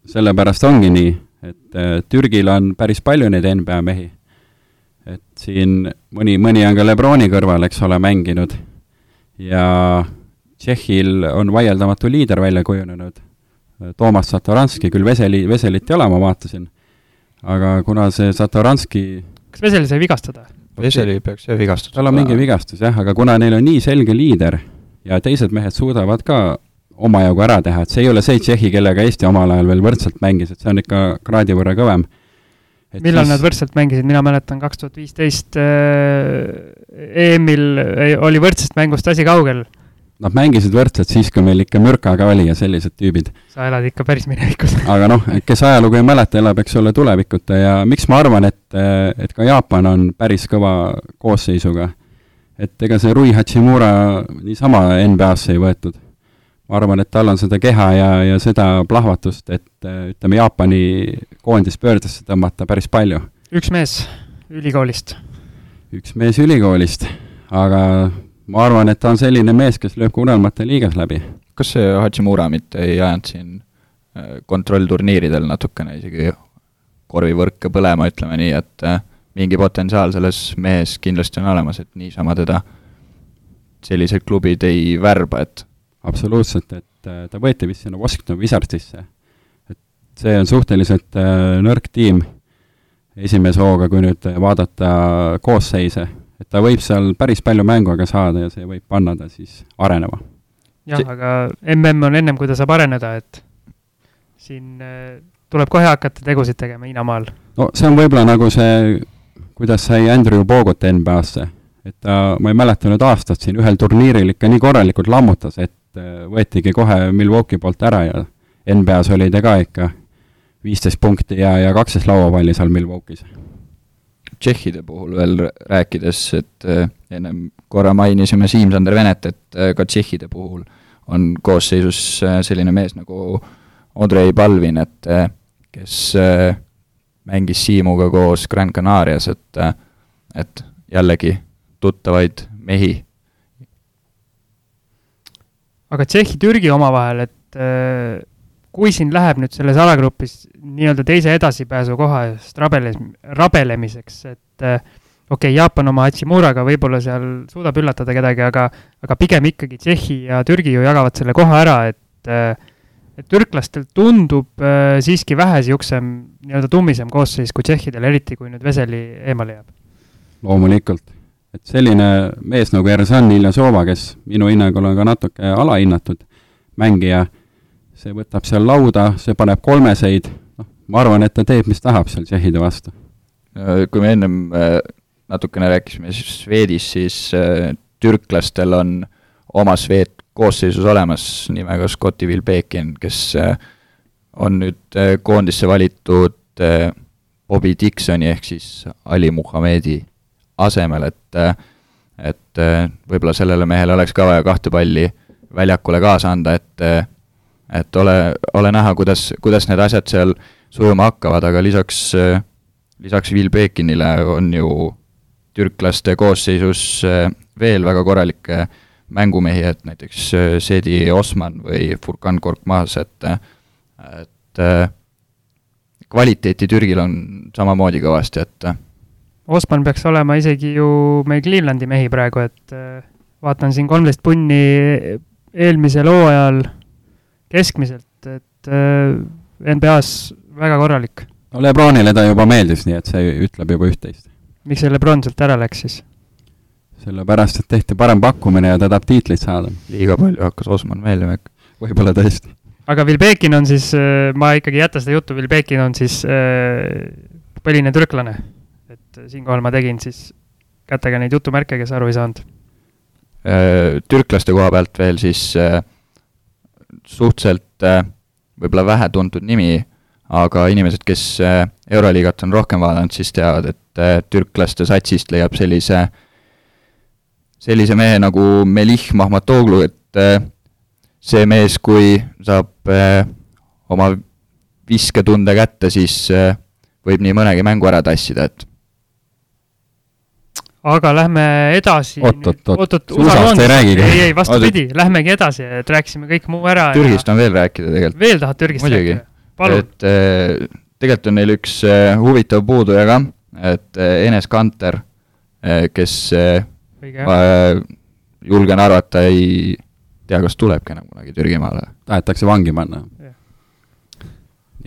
sellepärast ongi nii, et äh, Türgil on päris palju neid NBA mehi. et siin mõni, mõni on ka Lebroni kõrval, eks ole, mänginud ja Tšehhil on vaieldamatu liider välja kujunenud, Toomas Satoranski, küll Veseli, Veselit ei ole, ma vaatasin, aga kuna see Satoranski kas Veseli sai vigastada? Veseli peaks jah vigastatud tal on mingi vigastus jah, aga kuna neil on nii selge liider ja teised mehed suudavad ka omajagu ära teha, et see ei ole see Tšehhi, kellega Eesti omal ajal veel võrdselt mängis, et see on ikka kraadi võrra kõvem. millal siis... nad võrdselt mängisid, mina mäletan kaks tuhat viisteist äh, EM-il oli võrdsest mängust asi kaugel Nad mängisid võrdselt siis, kui meil ikka Mürka ka oli ja sellised tüübid. sa elad ikka päris minevikus [LAUGHS] aga noh, kes ajalugu ei mäleta, elab, eks ole, tulevikuta ja miks ma arvan, et, et ka Jaapan on päris kõva koosseisuga. et ega see Rui Hachimura niisama NBA-sse ei võetud. Ma arvan, et tal on seda keha ja, ja seda plahvatust, et ütleme, Jaapani koondis pöördesse tõmmata päris palju. üks mees ülikoolist. üks mees ülikoolist, aga ma arvan, et ta on selline mees, kes lööb ka unelmate liigas läbi. kas see Hachimura mitte ei ajanud siin äh, kontrollturniiridel natukene isegi korvivõrke põlema, ütleme nii, et äh, mingi potentsiaal selles mehes kindlasti on olemas, et niisama teda sellised klubid ei värba, et absoluutselt, et äh, ta võeti vist sinna Washington Wizardsisse. et see on suhteliselt nõrk tiim esimese hooga, kui nüüd vaadata koosseise et ta võib seal päris palju mänguaega saada ja see võib panna ta siis arenema. jah see..., aga mm on ennem, kui ta saab areneda, et siin äh, tuleb kohe hakata tegusid tegema Hiinamaal. no see on võib-olla nagu see, kuidas sai Andrew Bogut NBA-sse, et ta, ma ei mäleta nüüd aastat, siin ühel turniiril ikka nii korralikult lammutas, et äh, võetigi kohe Milwaukee poolt ära ja NBA-s oli ta ka ikka viisteist punkti ja, ja kaksteist lauapalli seal Milwaukee's Tšehhide puhul veel rääkides, et äh, ennem korra mainisime Siim-Sander Venet, et äh, ka Tšehhide puhul on koosseisus selline mees nagu Andrei Palvin, et kes mängis Siimuga koos Gran Canarias, et, et jällegi tuttavaid mehi. Aga Tšehhi-Türgi omavahel, et kui siin läheb nüüd selles alagrupis nii-öelda teise edasipääsu koha eest rabeles-, rabelemiseks, et äh, okei okay,, Jaapan oma Hachimuraga võib-olla seal suudab üllatada kedagi, aga, aga pigem ikkagi Tšehhi ja Türgi ju jagavad selle koha ära, et äh, et türklastel tundub äh, siiski vähe niisugusem nii-öelda tummisem koosseis kui tšehhidel, eriti kui nüüd Veseli eemale jääb. loomulikult, et selline mees nagu Erzan Iljasova, kes minu hinnangul on ka natuke alahinnatud mängija, see võtab seal lauda, see paneb kolmeseid, noh, ma arvan, et ta teeb, mis tahab seal tšehhide vastu. kui me ennem äh, natukene rääkisime Swedis, siis äh, türklastel on oma Swed koosseisus olemas nimega Scotti Vilbekin, kes äh, on nüüd koondisse valitud Bobby Dixoni ehk siis Ali Muhamedi asemel, et et võib-olla sellele mehele oleks ka vaja kahte palli väljakule kaasa anda, et et ole, ole näha, kuidas, kuidas need asjad seal sujuma hakkavad, aga lisaks, lisaks Will Bekinile on ju türklaste koosseisus veel väga korralikke mängumehi, et näiteks Sedi Osman või Furkan Korkmaz, et et kvaliteeti Türgil on samamoodi kõvasti, et Osman peaks olema isegi ju meil Clevelandi mehi praegu, et äh, vaatan siin kolmteist punni eelmisel hooajal keskmiselt, et äh, NBA-s väga korralik. no Lebronile ta juba meeldis, nii et see ütleb juba üht-teist. miks see Lebron sealt ära läks siis? sellepärast, et tehti parem pakkumine ja ta tahab tiitlit saada. liiga palju hakkas Osman meeldima ikka. võib-olla tõesti. aga Vilbekin on siis, ma ikkagi ei jäta seda juttu, Vilbekin on siis äh, põline türklane. Et siinkohal ma tegin siis kätega neid jutumärke, kes aru ei saanud. türklaste koha pealt veel siis äh, suhteliselt äh, võib-olla vähetuntud nimi, aga inimesed, kes äh, Euroliigat on rohkem vaadanud, siis teavad, et äh, türklaste satsist leiab sellise, sellise mehe nagu Melih Mahmatoglu, et äh, see mees, kui saab oma visketunde kätte, siis võib nii mõnegi mängu ära tassida, et aga lähme edasi. oot, oot, oot, oot, USA-st ei räägigi. ei, ei vastupidi, lähmegi edasi, et rääkisime kõik muu ära. Türgist ja... on veel rääkida tegelikult. veel tahad Türgist Muidugi. rääkida? et äh, tegelikult on neil üks äh, huvitav puuduja ka, et äh, Enes Kanter, kes ma julgen arvata, ei tea, kas tulebki enam kunagi Türgimaale. tahetakse vangi panna.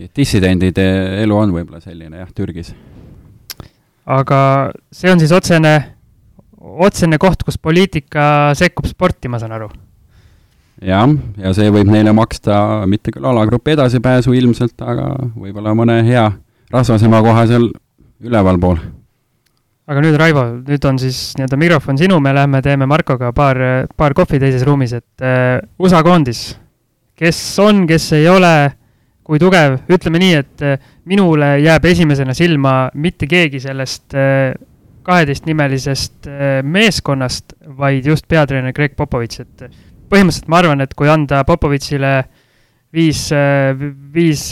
et dissidendide elu on võib-olla selline jah, Türgis aga see on siis otsene, otsene koht, kus poliitika sekkub sporti, ma saan aru. jah, ja see võib neile maksta mitte küll alagrupi edasipääsu ilmselt, aga võib-olla mõne hea rasvasema koha seal ülevalpool. aga nüüd, Raivo, nüüd on siis nii-öelda mikrofon sinu, me lähme teeme Markoga paar, paar kohvi teises ruumis, et uh, USA koondis, kes on, kes ei ole kui tugev, ütleme nii, et äh, minule jääb esimesena silma mitte keegi sellest äh, kaheteistnimelisest äh, meeskonnast, vaid just peatreener Greg Popovitš, et põhimõtteliselt ma arvan, et kui anda Popovitšile viis, viis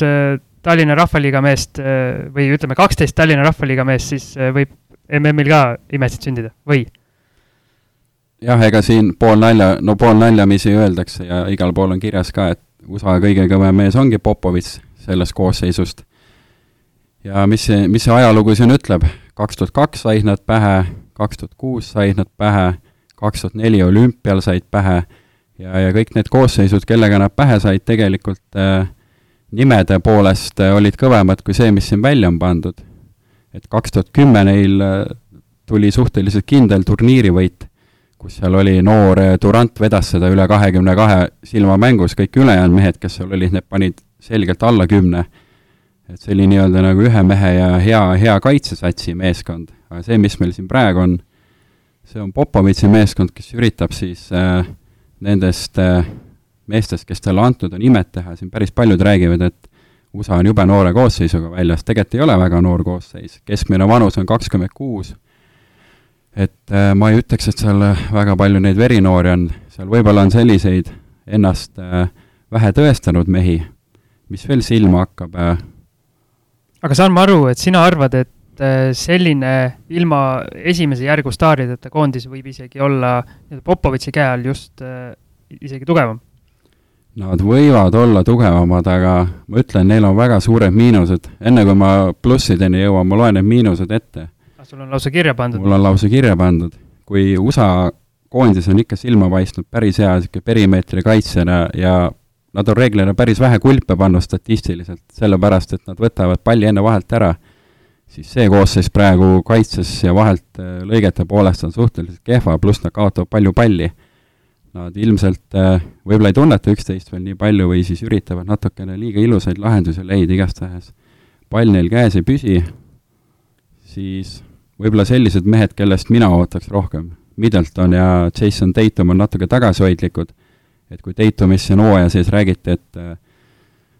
Tallinna Rahvaliiga meest või ütleme, kaksteist Tallinna Rahvaliiga meest, siis võib MM-il ka imesid sündida, või? jah, ega siin pool nalja, no pool naljamisi öeldakse ja igal pool on kirjas ka, et USA kõige kõvem mees ongi Popovitš sellest koosseisust. Ja mis see, mis see ajalugu siin ütleb, kaks tuhat kaks said nad pähe, kaks tuhat kuus said nad pähe, kaks tuhat neli olümpial said pähe ja, ja kõik need koosseisud, kellega nad pähe said, tegelikult äh, nimede poolest äh, olid kõvemad kui see, mis siin välja on pandud. et kaks tuhat kümme neil äh, tuli suhteliselt kindel turniirivõit kus seal oli noor Durant vedas seda üle kahekümne kahe silma mängus, kõik ülejäänud mehed, kes seal olid, need panid selgelt alla kümne. Et see oli nii-öelda nagu ühe mehe ja hea, hea kaitsesatsi meeskond, aga see, mis meil siin praegu on, see on Popovitši meeskond, kes üritab siis äh, nendest äh, meestest, kes talle antud on, imet teha, siin päris paljud räägivad, et USA on jube noore koosseisuga väljas, tegelikult ei ole väga noor koosseis, keskmine vanus on kakskümmend kuus. Et äh, ma ei ütleks, et seal väga palju neid verinoori on, seal võib-olla on selliseid ennast äh, vähe tõestanud mehi, mis veel silma hakkab äh.. Aga saan ma aru, et sina arvad, et äh, selline ilma esimese järgu staarideta koondis võib isegi olla Popovitši käe all just äh, isegi tugevam? Nad võivad olla tugevamad, aga ma ütlen, neil on väga suured miinused. enne kui ma plussideni jõuan, ma loen need miinused ette sul on lausa kirja pandud? mul on lausa kirja pandud. kui USA koondis on ikka silma paistnud päris hea niisugune perimeetri kaitsjana ja nad on reeglina päris vähe kulpe pannud statistiliselt, sellepärast et nad võtavad palli enne vahelt ära, siis see koosseis praegu kaitses ja vahelt äh, lõigete poolest on suhteliselt kehva, pluss nad kaotavad palju palli. Nad ilmselt äh, võib-olla ei tunneta üksteist veel nii palju või siis üritavad natukene liiga ilusaid lahendusi leida igastahes. pall neil käes ei püsi, siis võib-olla sellised mehed, kellest mina ootaks rohkem, Middleton ja Jason Tatum on natuke tagasihoidlikud, et kui Tatumist siin hooaja sees räägiti, et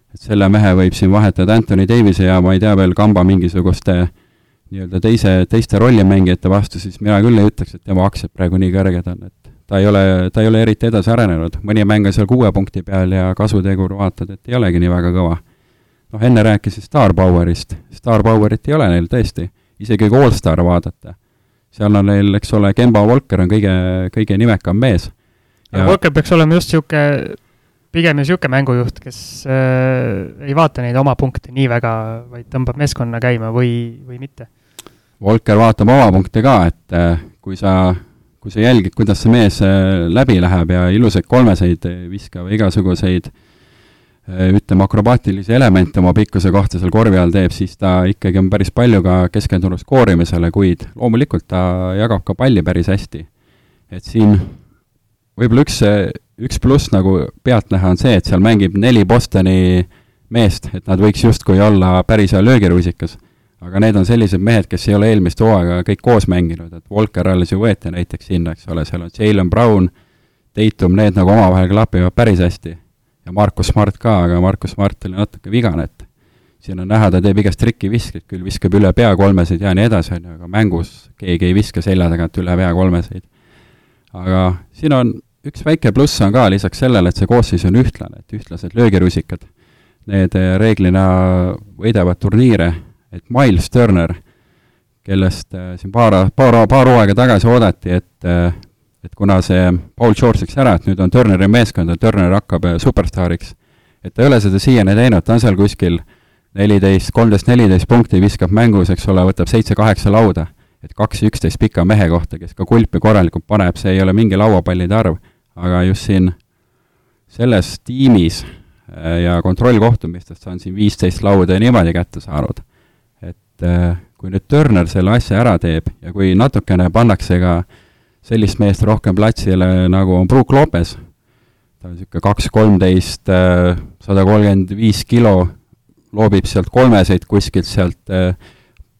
et selle mehe võib siin vahetada Anthony Davise ja ma ei tea veel, kamba mingisuguste nii-öelda teise, teiste rollimängijate vastu, siis mina küll ei ütleks, et tema aktsiad praegu nii kõrged on, et ta ei ole, ta ei ole eriti edasi arenenud, mõni mäng on seal kuue punkti peal ja kasutegur vaatad, et ei olegi nii väga kõva. noh, enne rääkisid Star Powerist, Star Powerit ei ole neil tõesti isegi kui Allstar vaadata, seal on neil, eks ole, Kemba Walker on kõige, kõige nimekam mees. Walker peaks olema just niisugune pigem niisugune mängujuht, kes äh, ei vaata neid oma punkte nii väga, vaid tõmbab meeskonna käima või, või mitte. Volker vaatab oma punkte ka, et äh, kui sa, kui sa jälgid, kuidas see mees äh, läbi läheb ja ilusaid kolmeseid viskab, igasuguseid äh, ütleme, akrobaatilisi elemente oma pikkuse kohta seal korvi all teeb, siis ta ikkagi on päris palju ka keskendunud skoorimisele, kuid loomulikult ta jagab ka palli päris hästi. et siin võib-olla üks, üks pluss nagu pealtnäha on see, et seal mängib neli Bostoni meest, et nad võiks justkui olla päris hea löögirusikas. aga need on sellised mehed, kes ei ole eelmist hooaega kõik koos mänginud, et Walker alles ju võeti näiteks sinna, eks ole, seal on Jalen Brown, Tatum, need nagu omavahel klapivad päris hästi. ja Markus Smart ka, aga Markus Smart oli natuke vigane, et siin on näha, ta teeb igast trikiviskeid, küll viskab üle pea kolmesid ja nii edasi, on ju, aga mängus keegi ei viska selja tagant üle pea kolmesid. aga siin on üks väike pluss on ka lisaks sellele, et see koosseis on ühtlane, et ühtlased löögirusikad, need eh, reeglina võidavad turniire, et Miles Turner, kellest eh, siin paar, paar, paar hooaega tagasi oodati, et eh, et kuna see Paul George läks ära, et nüüd on Turneri meeskond ja Turner hakkab superstaariks, et ta ei ole seda siiani teinud, ta on seal kuskil neliteist, kolmteist, neliteist punkti viskab mängus, eks ole, võtab seitse-kaheksa lauda et kaks ja üksteist pika mehe kohta, kes ka kulpi korralikult paneb, see ei ole mingi lauapallide arv, aga just siin selles tiimis äh, ja kontrollkohtumistest on siin viisteist lauda niimoodi kätte saanud. et äh, kui nüüd Turner selle asja ära teeb ja kui natukene pannakse ka sellist meest rohkem platsile, nagu on Brook Lopez, ta on niisugune kaks kolmteist, äh, sada kolmkümmend viis kilo, loobib sealt kolmeseid kuskilt sealt äh,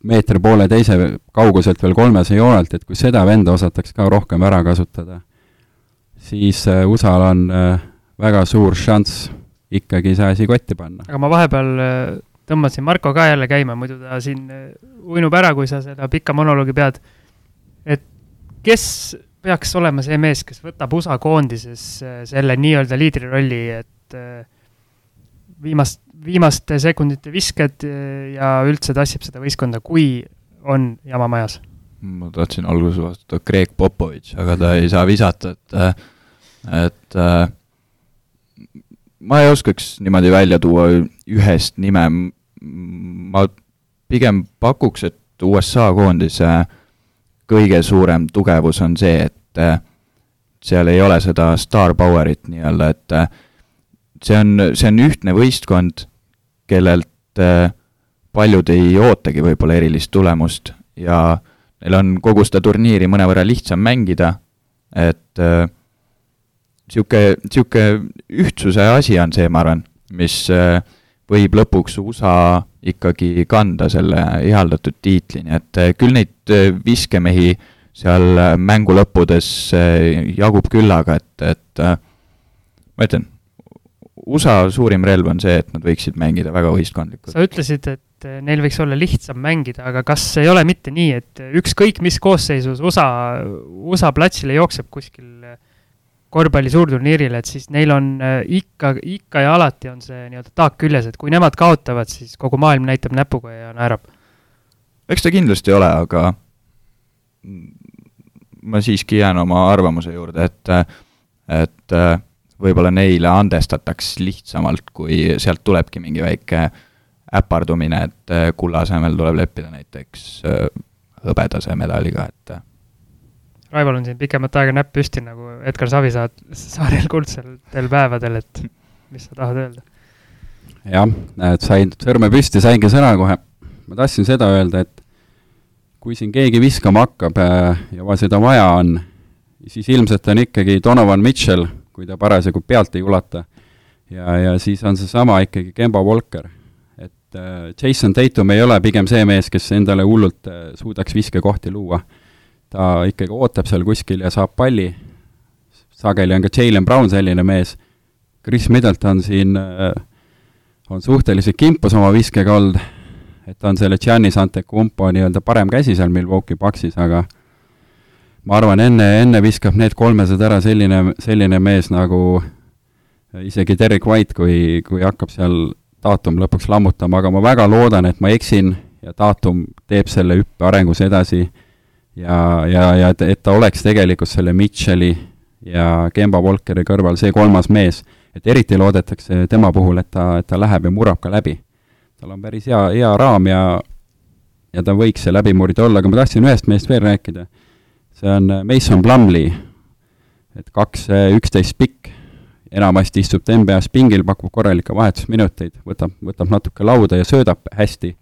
meetri poole teise kauguselt veel kolmese joonelt, et kui seda venda osataks ka rohkem ära kasutada, siis äh, USA-l on äh, väga suur šanss ikkagi see asi kotti panna. aga ma vahepeal äh, tõmbasin Marko ka jälle käima, muidu ta siin uinub ära, kui sa seda pikka monoloogi pead. et kes peaks olema see mees, kes võtab USA koondises selle nii-öelda liidrirolli, et viimast, viimaste sekundite visked ja üldse tassib seda võistkonda, kui on jama majas? ma tahtsin alguses vastata Greg Popovitš, aga ta ei saa visata, et, et ma ei oskaks niimoodi välja tuua ühest nime, ma pigem pakuks, et USA koondise kõige suurem tugevus on see, et seal ei ole seda star power'it nii-öelda, et see on, see on ühtne võistkond, kellelt äh, paljud ei ootagi võib-olla erilist tulemust ja neil on kogu seda turniiri mõnevõrra lihtsam mängida, et niisugune äh,, niisugune ühtsuse asi on see, ma arvan, mis äh, võib lõpuks USA ikkagi kanda selle ihaldatud tiitlini, et äh, küll neid äh, viskemehi seal mängu lõppudes jagub küllaga, et, et ma ütlen, USA suurim relv on see, et nad võiksid mängida väga võistkondlikult. sa ütlesid, et neil võiks olla lihtsam mängida, aga kas ei ole mitte nii, et ükskõik mis koosseisus USA, USA platsile jookseb kuskil korvpalli suurturniiril, et siis neil on eh, ikka, ikka ja alati on see nii-öelda taak küljes, et kui nemad kaotavad, siis kogu maailm näitab näpuga ja naerab. eks ta kindlasti ole, aga ma siiski jään oma arvamuse juurde, et, et võib-olla neile andestataks lihtsamalt, kui sealt tulebki mingi väike äpardumine, et äh, kulla asemel tuleb leppida näiteks äh, hõbedase medaliga, et äh. Raival on siin pikemat aega näpp püsti nagu Edgar Savisaar, saarel kuldsetel päevadel, et mis sa tahad öelda? jah, näed, sain sõrme püsti, saingi sõna kohe. ma tahtsin seda öelda, et kui siin keegi viskama hakkab ja seda vaja on, siis ilmselt on ikkagi Donovan Mitchell kui ta parasjagu pealt ei ulata. ja, ja siis on seesama ikkagi Kemba Walker. et äh, Jason Tatum ei ole pigem see mees, kes endale hullult äh, suudaks viskekohti luua. Ta ikkagi ootab seal kuskil ja saab palli, sageli on ka Jalen Brown selline mees, Chris Middleton siin äh, on suhteliselt kimpus oma viskega olnud, et ta on selle Giannis Antetokounmpo nii-öelda parem käsi seal Milwaukee Bucksis, aga ma arvan, enne, enne viskab need kolmesed ära selline, selline mees nagu isegi Derek White, kui, kui hakkab seal Tatum lõpuks lammutama, aga ma väga loodan, et ma eksin ja Tatum teeb selle hüppe arengus edasi ja, ja, ja et, et ta oleks tegelikult selle Mitchell'i ja Kemba Walkeri kõrval see kolmas mees, et eriti loodetakse tema puhul, et ta, et ta läheb ja murrab ka läbi. tal on päris hea, hea raam ja ja ta võiks see läbimurdja olla, aga ma tahtsin ühest mehest veel rääkida. see on Mason Plumley, et kaks üksteist pikk, enamasti istub ta NBA-s pingil, pakub korralikke vahetusminuteid, võtab, võtab natuke lauda ja söödab hästi.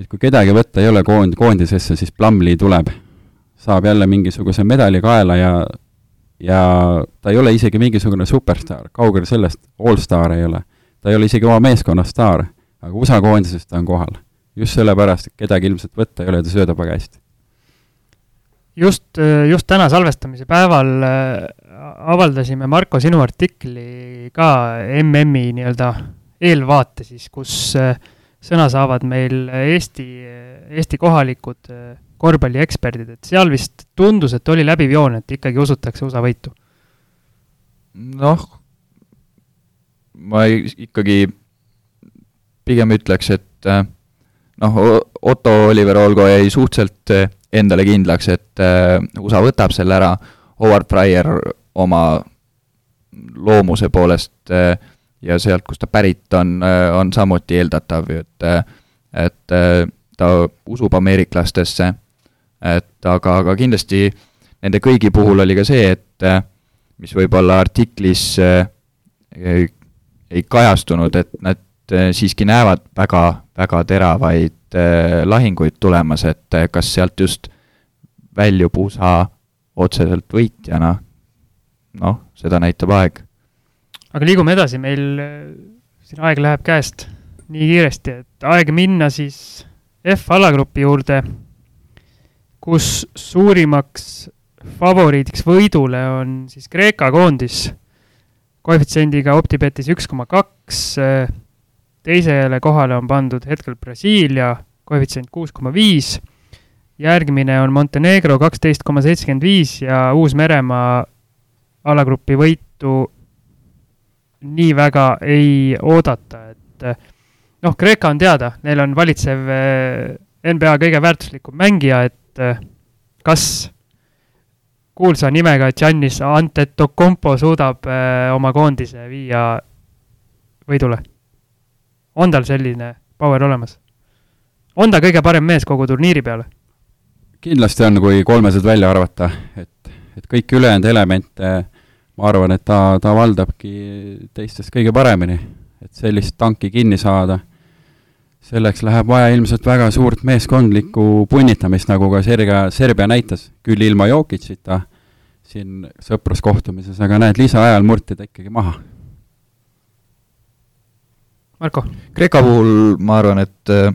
Et kui kedagi võtta ei ole koond-, koondisesse, siis Plumley tuleb. saab jälle mingisuguse medali kaela ja ja ta ei ole isegi mingisugune superstaar, kaugel sellest, allstar ei ole. ta ei ole isegi oma meeskonna staar, aga USA koondises ta on kohal. just sellepärast, et kedagi ilmselt võtta ei ole, ta söödab väga hästi. just, just täna salvestamise päeval äh, avaldasime Marko sinu artikli ka MM-i nii-öelda eelvaate siis, kus äh, sõna saavad meil Eesti, Eesti kohalikud äh, korvpallieksperdid, et seal vist tundus, et oli läbiv joon, et ikkagi usutakse USA võitu? noh, ma ikkagi pigem ütleks, et äh, noh, Otto Oliver Olgo jäi suhteliselt äh, endale kindlaks, et äh, USA võtab selle ära, Howard Fryer oma loomuse poolest ja sealt, kust ta pärit on, on samuti eeldatav ju, et et ta usub ameeriklastesse et aga, aga kindlasti nende kõigi puhul oli ka see, et äh, mis võib-olla artiklis äh, ei, ei kajastunud, et nad äh, siiski näevad väga, väga teravaid lahinguid tulemas, et kas sealt just väljub USA otseselt võitjana, noh, seda näitab aeg. Aga liigume edasi, meil siin aeg läheb käest nii kiiresti, et aeg minna siis F-alagrupi juurde kus suurimaks favoriidiks võidule on siis Kreeka koondis. Koefitsiendiga OpTibetis üks koma kaks, teisele kohale on pandud hetkel Brasiilia, koefitsient kuus koma viis, järgmine on Montenegro kaksteist koma seitsekümmend viis ja Uus-Meremaa alagrupi võitu nii väga ei oodata, et noh, Kreeka on teada, neil on valitsev eh, NBA kõige väärtuslikum mängija, et eh, kas kuulsa nimega Giannis Antetokounmpo suudab eh, oma koondise viia võidule? on tal selline power olemas? on ta kõige parem mees kogu turniiri peale? kindlasti on, kui kolmesed välja arvata, et, et kõiki ülejäänud elemente ma arvan, et ta, ta valdabki teistest kõige paremini. et sellist tanki kinni saada selleks läheb vaja ilmselt väga suurt meeskondlikku punnitamist, nagu ka Serbia, Serbia näitas, küll ilma Jokicita siin sõpruskohtumises, aga näed, lisaajal murti ta ikkagi maha. Marko? Kreeka puhul ma arvan, et äh,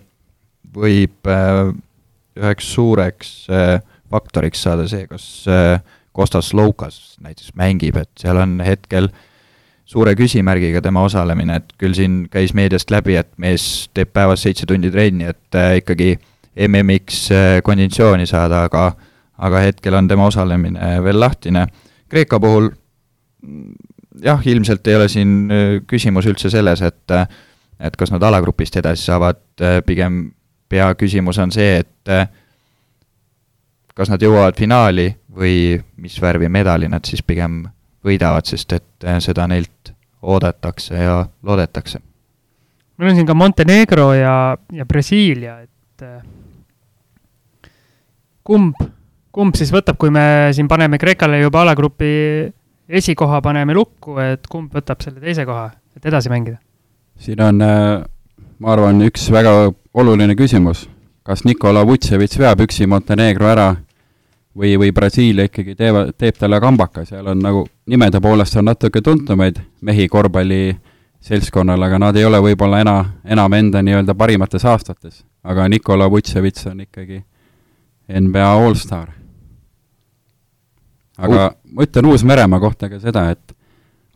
võib äh, üheks suureks äh, faktoriks saada see, kas Kostas Loukas näiteks mängib, et seal on hetkel suure küsimärgiga tema osalemine, et küll siin käis meediast läbi, et mees teeb päevas seitse tundi trenni, et äh, ikkagi MM-iks äh, konditsiooni saada, aga aga hetkel on tema osalemine veel lahtine. Kreeka puhul jah, ilmselt ei ole siin äh, küsimus üldse selles, et et kas nad alagrupist edasi saavad, pigem peaküsimus on see, et kas nad jõuavad finaali või mis värvi medali nad siis pigem võidavad, sest et äh, seda neilt oodatakse ja loodetakse. meil on siin ka Montenegro ja, ja Brasiilia, et äh, kumb, kumb siis võtab, kui me siin paneme Kreekale juba alagrupi esikoha paneme lukku, et kumb võtab selle teise koha, et edasi mängida? siin on, äh, ma arvan, üks väga oluline küsimus. kas Nikola Vutševitš veab üksi Montenegro ära või, või Brasiilia ikkagi teevad, teeb talle kambaka, seal on nagu nimede poolest on natuke tuntumaid mehi korvpalliseltskonnal, aga nad ei ole võib-olla ena, enam enda nii-öelda parimates aastates. aga Nikola Vutševits on ikkagi NBA allstar. aga uh. ma ütlen Uus-Meremaa kohta ka seda, et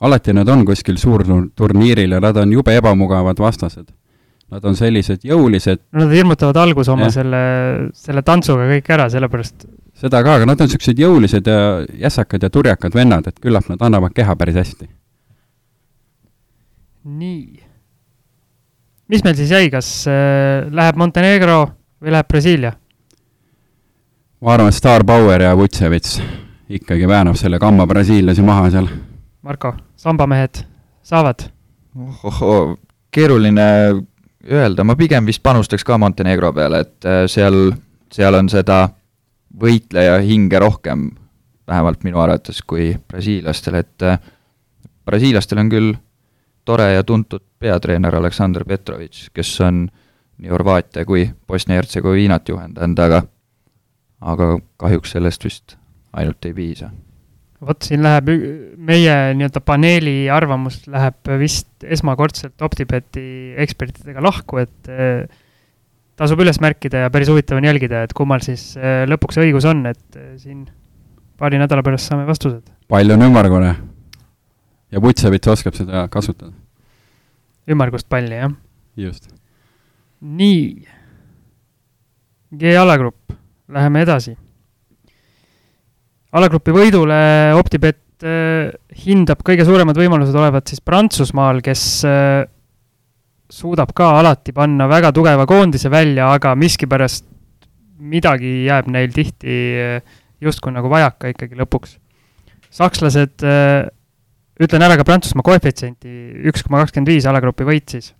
alati nad on kuskil suurturniiril ja nad on jube ebamugavad vastased. Nad on sellised jõulised. no nad hirmutavad alguses oma ja. selle, selle tantsuga kõik ära, sellepärast seda ka, aga nad on niisugused jõulised ja jässakad ja turjakad vennad, et küllap nad annavad keha päris hästi. nii. mis meil siis jäi, kas äh, läheb Montenegro või läheb Brasiilia? ma arvan, et Star Power ja Vutsevits ikkagi väänab selle kamba brasiillasi maha seal. Marko, sambamehed, saavad? ohohoo, keeruline öelda, ma pigem vist panustaks ka Montenegro peale, et äh, seal, seal on seda võitleja hinge rohkem, vähemalt minu arvates, kui brasiillastel, et äh, brasiillastel on küll tore ja tuntud peatreener Aleksandr Petrovitš, kes on nii Horvaatia kui Bosnia-Hertsegoviinat juhendanud, aga aga kahjuks sellest vist ainult ei piisa. Vot siin läheb meie nii-öelda paneeli arvamus läheb vist esmakordselt OpTibeti ekspertidega lahku, et eh, tasub üles märkida ja päris huvitav on jälgida, et kummal siis eh, lõpuks õigus on, et eh, siin paari nädala pärast saame vastused. pall on ümmargune ja Vutsevits oskab seda kasutada. ümmargust palli, jah? just. nii, G-alagrupp, läheme edasi alagrupi võidule OpTibet äh, hindab kõige suuremad võimalused olevat siis Prantsusmaal, kes äh, suudab ka alati panna väga tugeva koondise välja, aga miskipärast midagi jääb neil tihti äh, justkui nagu vajaka ikkagi lõpuks. sakslased, ütlen ära ka Prantsusmaa koefitsienti, üks koma kakskümmend viis alagrupi võit siis.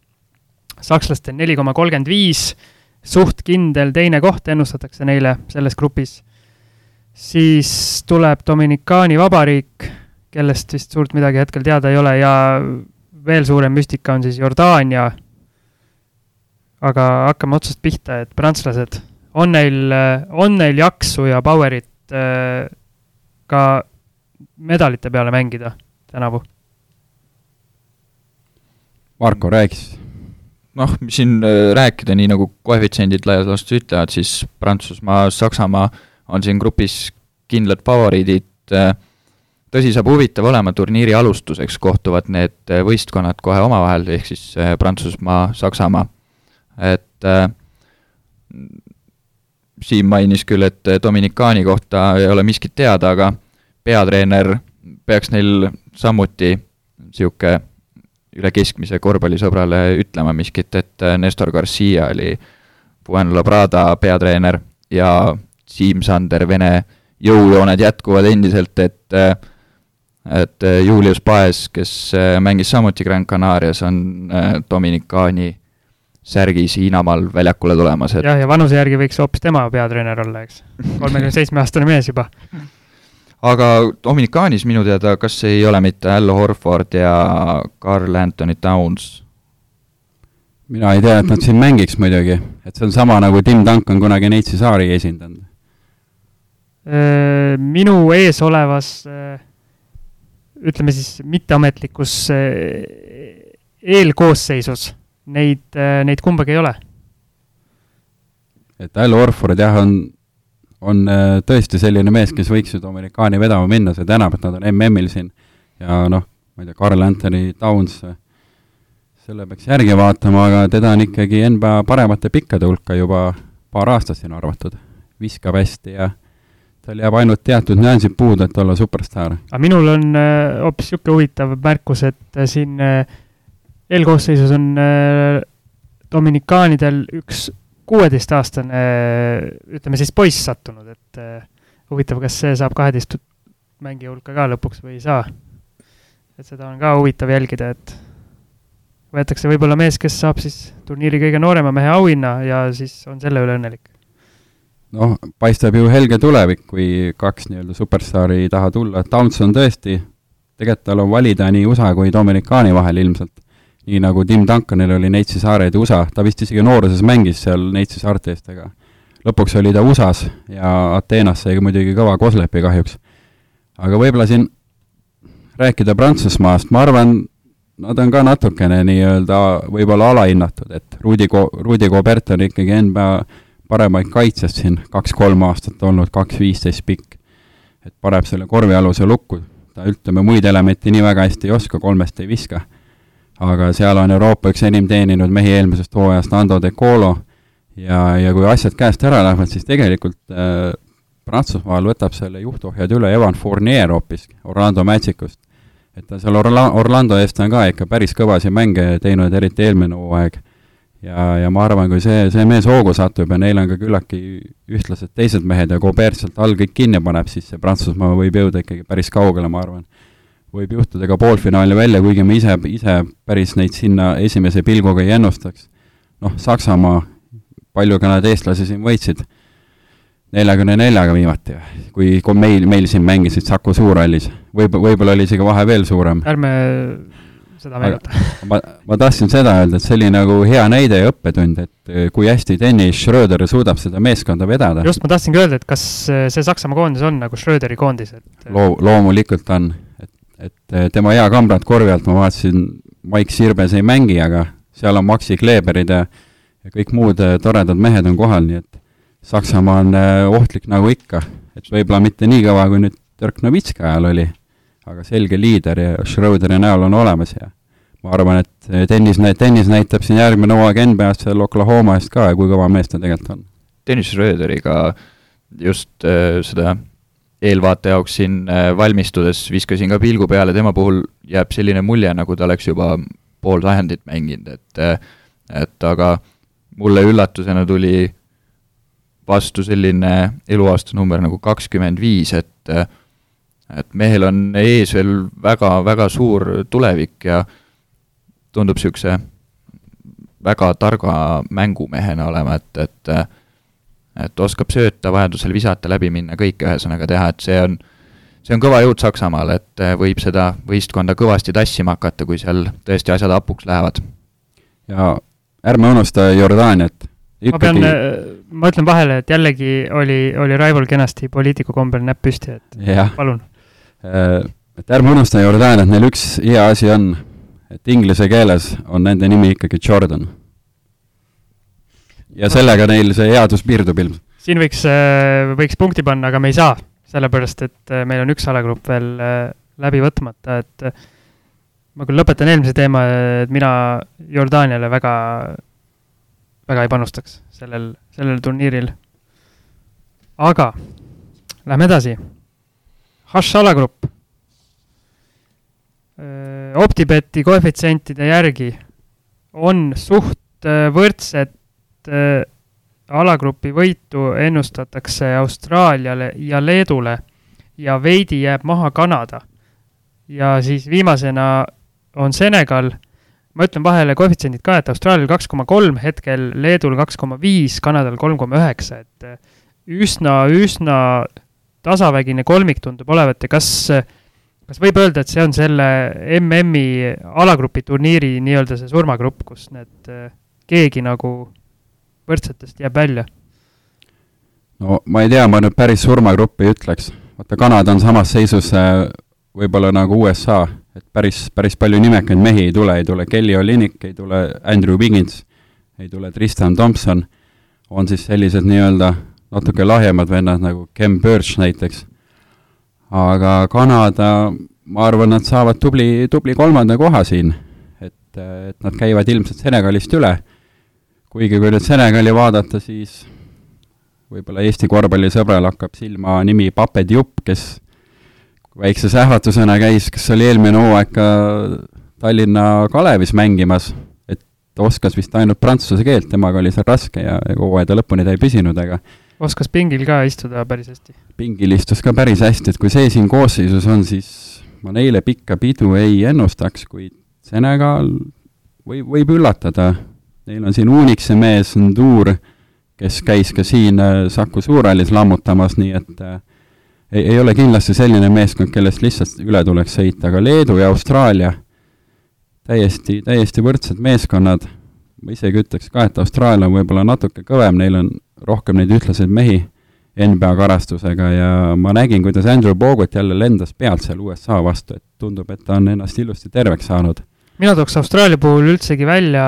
sakslastel neli koma kolmkümmend viis, suht kindel teine koht ennustatakse neile selles grupis siis tuleb Dominikaani Vabariik, kellest vist suurt midagi hetkel teada ei ole ja veel suurem müstika on siis Jordaania. aga hakkame otsast pihta, et prantslased, on neil, on neil jaksu ja power'it äh, ka medalite peale mängida tänavu? Marko, rääkis. noh, siin äh, rääkida, nii nagu koefitsiendid laias laastus ütlevad, siis Prantsusmaa, Saksamaa on siin grupis kindlad favoriidid, tõsi, saab huvitav olema, turniiri alustuseks kohtuvad need võistkonnad kohe omavahel, ehk siis äh, Prantsusmaa, Saksamaa, et äh, Siim mainis küll, et Dominikaani kohta ei ole miskit teada, aga peatreener peaks neil samuti niisugune üle keskmise korvpallisõbrale ütlema miskit, et äh, Nestor Garcia oli Fuenlabrada peatreener ja Siim Sander, Vene jõujooned jätkuvad endiselt, et et Julius Paes, kes mängis samuti Grand Canarias, on Dominikaani särgis Hiinamaal väljakule tulemas, et jah, ja vanuse järgi võiks hoopis tema peatreener olla, eks. kolmekümne seitsme aastane mees juba. aga Dominikaanis minu teada, kas ei ole mitte Al Horford ja Carl Anthony Towns? mina ei tea, et nad siin mängiks muidugi, et see on sama nagu Tim Duncan kunagi Neitsi saari esindanud Äh, minu ees olevas äh, ütleme siis mitteametlikus äh, eelkoosseisus neid, neid kumbagi ei ole. et Al Orford jah, on, on tõesti selline mees, kes võiks ju Dominikaani vedama minna, see tänab, et nad on MM-il siin ja noh, ma ei tea, Carl Anthony Towns, selle peaks järgi vaatama, aga teda on ikkagi NBA paremate pikkade hulka juba paar aastat siin arvatud. viskab hästi ja tal jääb ainult teatud nüansid puudu, et olla superstaar. aga minul on äh, hoopis äh, niisugune huvitav märkus, et äh, siin äh, eelkoosseisus on äh, dominikaanidel üks kuueteistaastane äh,, ütleme siis poiss sattunud, et äh, huvitav, kas see saab kaheteist mängija hulka ka lõpuks või ei saa. et seda on ka huvitav jälgida, et võetakse võib-olla mees, kes saab siis turniiri kõige noorema mehe auhinna ja siis on selle üle õnnelik noh, paistab ju helge tulevik, kui kaks nii-öelda superstaari ei taha tulla, Towns on tõesti, tegelikult tal on valida nii USA kui Dominikaani vahel ilmselt. nii nagu Tim Duncanil oli Neitsi saared ja USA, ta vist isegi nooruses mängis seal Neitsi saarte eest, aga lõpuks oli ta USA-s ja Ateenas sai muidugi kõva koslepi kahjuks. aga võib-olla siin rääkida Prantsusmaast, ma arvan, nad on ka natukene nii-öelda võib-olla alahinnatud, et Rudi Ko-, Rudi Gobert on ikkagi NBA paremaid kaitsjad siin kaks-kolm aastat olnud, kaks viisteist pikk. et paneb selle korvialuse lukku, ta ütleme, muid elemente nii väga hästi ei oska, kolmest ei viska. aga seal on Euroopa üks enim teeninud mehi eelmisest hooajast, Ando De Colo, ja, ja kui asjad käest ära lähevad, siis tegelikult äh, Prantsusmaal võtab selle juhtohjad üle Evan Fournier hoopis Orlando Magicust. et ta seal Orla-, Orlando eest on ka ikka päris kõvasid mänge teinud, eriti eelmine hooaeg ja, ja ma arvan, kui see, see mees hoogu satub ja neil on ka küllaltki ühtlased teised mehed ja Gobert sealt all kõik kinni paneb, siis see Prantsusmaa võib jõuda ikkagi päris kaugele, ma arvan. võib juhtuda ka poolfinaali välja, kuigi ma ise, ise päris neid sinna esimese pilguga ei ennustaks. noh, Saksamaa, palju ka nad eestlasi siin võitsid, neljakümne neljaga viimati, kui, kui meil, meil siin mängisid Saku Suurhallis. võib, võib-olla oli isegi vahe veel suurem. ärme seda meenuta. ma, ma tahtsin seda öelda, et see oli nagu hea näide ja õppetund, et eh, kui hästi Dennis Schröder suudab seda meeskonda vedada. just, ma tahtsingi öelda, et kas see Saksamaa koondis on nagu Schröderi koondis, et loo-, loomulikult on, et, et eh, tema hea kambrad korvi alt, ma vaatasin, Maik Sirbes ei mängi, aga seal on Maxi Kleeberid ja ja kõik muud eh, toredad mehed on kohal, nii et Saksamaa on ohtlik nagu ikka, et võib-olla mitte nii kõva, kui nüüd Dirk Novitski ajal oli aga selge liider ja Schröderi näol on olemas ja ma arvan, et tennis, tennis näitab siin järgmine hooaeg NBA-s seal Oklahoma eest ka ja kui kõva mees ta tegelikult on. Dennis Schröderiga just äh, seda eelvaate jaoks siin äh, valmistudes viskasin ka pilgu peale, tema puhul jääb selline mulje, nagu ta oleks juba pool sajandit mänginud, et et aga mulle üllatusena tuli vastu selline eluaastanumber nagu kakskümmend viis, et äh, et mehel on ees veel väga, väga suur tulevik ja tundub niisuguse väga targa mängumehena olema, et, et et oskab sööta, vajadusel visata, läbi minna, kõike ühesõnaga teha, et see on, see on kõva jõud Saksamaal, et võib seda võistkonda kõvasti tassima hakata, kui seal tõesti asjad hapuks lähevad. ja ärme unusta Jordaaniat. ma pean, ma ütlen vahele, et jällegi oli, oli Raivol kenasti poliitiku kombel näpp püsti, et palun Äh, et ärme unusta Jordaaniat, neil üks hea asi on, et inglise keeles on nende nimi ikkagi Jordan. ja sellega neil see headus piirdub ilmselt. siin võiks, äh, võiks punkti panna, aga me ei saa, sellepärast et äh, meil on üks alagrupp veel läbi võtmata, et ma küll lõpetan eelmise teema, et mina Jordaaniale väga, väga ei panustaks sellel, sellel turniiril. aga lähme edasi Hash alagrupp. Optibeti koefitsientide järgi on suht võrdset alagrupi võitu ennustatakse Austraaliale ja Leedule ja veidi jääb maha Kanada. ja siis viimasena on Senegal, ma ütlen vahele koefitsiendid ka, et Austraalial kaks koma kolm, hetkel Leedul kaks koma viis, Kanadal kolm koma üheksa, et üsna, üsna tasavägine kolmik tundub olevat ja kas, kas võib öelda, et see on selle MM-i alagrupi turniiri nii-öelda see surmagrupp, kus need, keegi nagu võrdsetest jääb välja? no ma ei tea, ma nüüd päris surmagrupp ei ütleks. vaata, Kanada on samas seisus äh, võib-olla nagu USA, et päris, päris palju nimekaid mehi ei tule, ei tule Kelly Olynyk, ei tule Andrew Wiggins, ei tule Tristan Thompson, on siis sellised nii-öelda natuke lahjemad vennad nagu Ken Birch näiteks. aga Kanada, ma arvan, nad saavad tubli, tubli kolmanda koha siin. et, et nad käivad ilmselt Senegalist üle. kuigi kui nüüd Senegali vaadata, siis võib-olla Eesti korvpallisõbral hakkab silma nimi Pape Diop, kes väikse sähvatusena käis, kes oli eelmine hooaeg ka Tallinna Kalevis mängimas, et oskas vist ainult prantsuse keelt, temaga oli seal raske ja hooaja lõpuni ta ei püsinud, aga oskas pingil ka istuda päris hästi? pingil istus ka päris hästi, et kui see siin koosseisus on, siis ma neile pikka pidu ei ennustaks, kuid Senegal võib, võib üllatada. Neil on siin Unixi mees Ndur, kes käis ka siin äh, Saku Suurhallis lammutamas, nii et äh, ei, ei ole kindlasti selline meeskond, kellest lihtsalt üle tuleks sõita, aga Leedu ja Austraalia täiesti, täiesti võrdsed meeskonnad, ma isegi ütleks ka, et Austraalia on võib-olla natuke kõvem, neil on rohkem neid ühtlaseid mehi NBA karastusega ja ma nägin, kuidas Andrew Bogut jälle lendas pealt seal USA vastu, et tundub, et ta on ennast ilusti terveks saanud. mina tooks Austraalia puhul üldsegi välja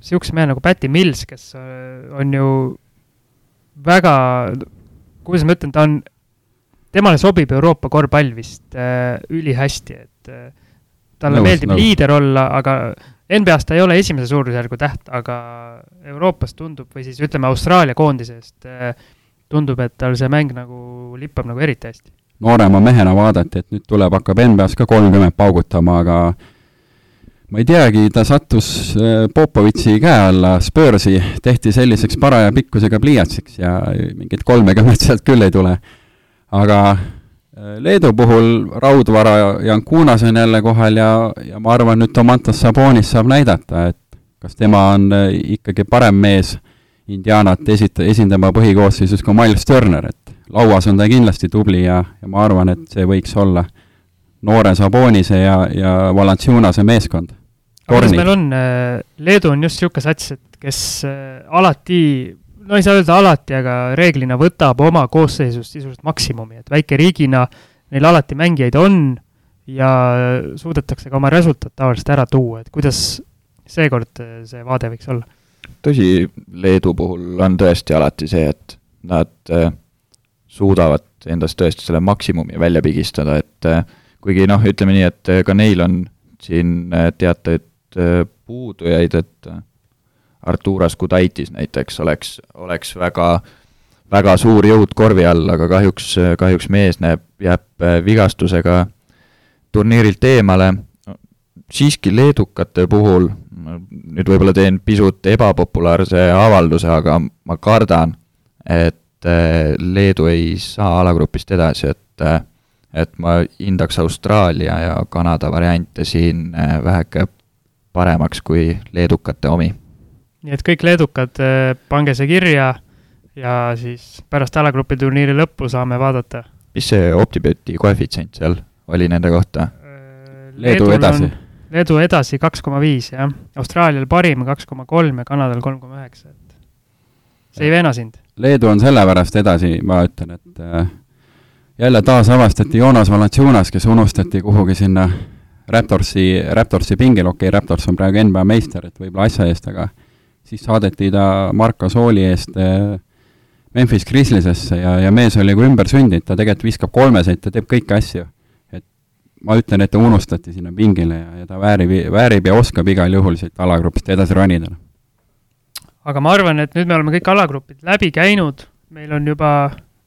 niisuguse mehe nagu Patty Mills, kes äh, on ju väga, kuidas ma ütlen, ta on, temale sobib Euroopa korvpall vist äh, ülihästi, et äh, talle nõus, meeldib nõus. liider olla, aga NBA-s ta ei ole esimese suurusjärgu täht, aga Euroopas tundub, või siis ütleme, Austraalia koondisest eh, tundub, et tal see mäng nagu lippab nagu eriti hästi. noorema mehena vaadati, et nüüd tuleb, hakkab NBA-s ka kolmkümmend paugutama, aga ma ei teagi, ta sattus eh, Popovitši käe alla, Spursi, tehti selliseks paraja pikkusega pliiatsiks ja mingit kolmekümmet sealt küll ei tule. aga Leedu puhul raudvara Jankunas on jälle kohal ja, ja ma arvan, nüüd Tomantas Sabonis saab näidata, et kas tema on äh, ikkagi parem mees Indianat esita-, esindama põhikoosseisus kui Miles Turner, et lauas on ta kindlasti tubli ja, ja ma arvan, et see võiks olla noore Sabonise ja, ja Valanciunase meeskond. aga mis meil on, äh, Leedu on just niisugune sats, et kes äh, alati no ei saa öelda alati, aga reeglina võtab oma koosseisust sisuliselt maksimumi, et väikeriigina neil alati mängijaid on ja suudetakse ka oma resultaat tavaliselt ära tuua, et kuidas seekord see vaade võiks olla? tõsi, Leedu puhul on tõesti alati see, et nad äh, suudavad endast tõesti selle maksimumi välja pigistada, et äh, kuigi noh, ütleme nii, et ka neil on siin teateid puudujaid, et Arturas Gudaitis näiteks oleks, oleks väga, väga suur jõud korvi all, aga kahjuks, kahjuks mees näeb, jääb äh, vigastusega turniirilt eemale. siiski leedukate puhul, nüüd võib-olla teen pisut ebapopulaarse avalduse, aga ma kardan, et äh, Leedu ei saa alagrupist edasi, et äh, et ma hindaks Austraalia ja Kanada variante siin väheke paremaks kui leedukate omi nii et kõik leedukad, äh, pange see kirja ja siis pärast alagrupi turniiri lõppu saame vaadata. mis see OpTibeti koefitsient seal oli nende kohta? Äh, Leedu edasi. Leedu edasi kaks koma viis, jah. Austraalial parim kaks koma kolm ja Kanadal kolm koma üheksa, et see ei veena sind. Leedu on sellepärast edasi, ma ütlen, et äh, jälle taasavastati Joonas Valanciunas, kes unustati kuhugi sinna Raptorsi, Raptorsi pingile, okei okay,, Raptors on praegu NBA meister, et võib-olla asja eest, aga siis saadeti ta Marko Sooli eest äh, Memphis Grizzliesesse ja, ja mees oli kui ümber sündinud, ta tegelikult viskab kolmeseid, ta teeb kõiki asju. et ma ütlen, et ta unustati sinna pingile ja, ja ta väärib, väärib ja oskab igal juhul siit alagrupist edasi ronida. aga ma arvan, et nüüd me oleme kõik alagrupid läbi käinud, meil on juba,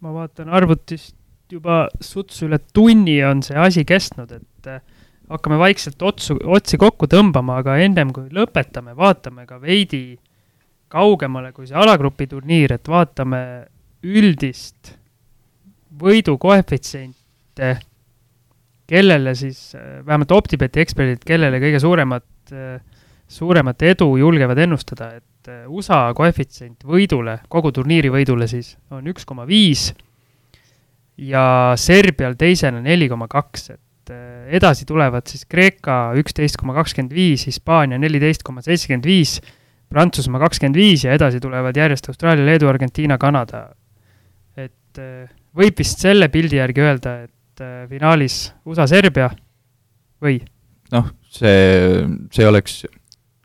ma vaatan arvutist, juba suts üle tunni on see asi kestnud, et äh, hakkame vaikselt otsu, otsi kokku tõmbama, aga ennem kui lõpetame, vaatame ka veidi kaugemale kui see alagrupi turniir, et vaatame üldist võidukoefitsiente, kellele siis, vähemalt OpTibeti eksperdid, kellele kõige suuremat, suuremat edu julgevad ennustada, et USA koefitsient võidule, kogu turniiri võidule siis, on üks koma viis ja Serbial teisena neli koma kaks, et edasi tulevad siis Kreeka üksteist koma kakskümmend viis, Hispaania neliteist koma seitsekümmend viis Prantsusmaa kakskümmend viis ja edasi tulevad järjest Austraalia, Leedu, Argentiina, Kanada. et äh, võib vist selle pildi järgi öelda, et äh, finaalis USA-Serbia või? noh, see, see oleks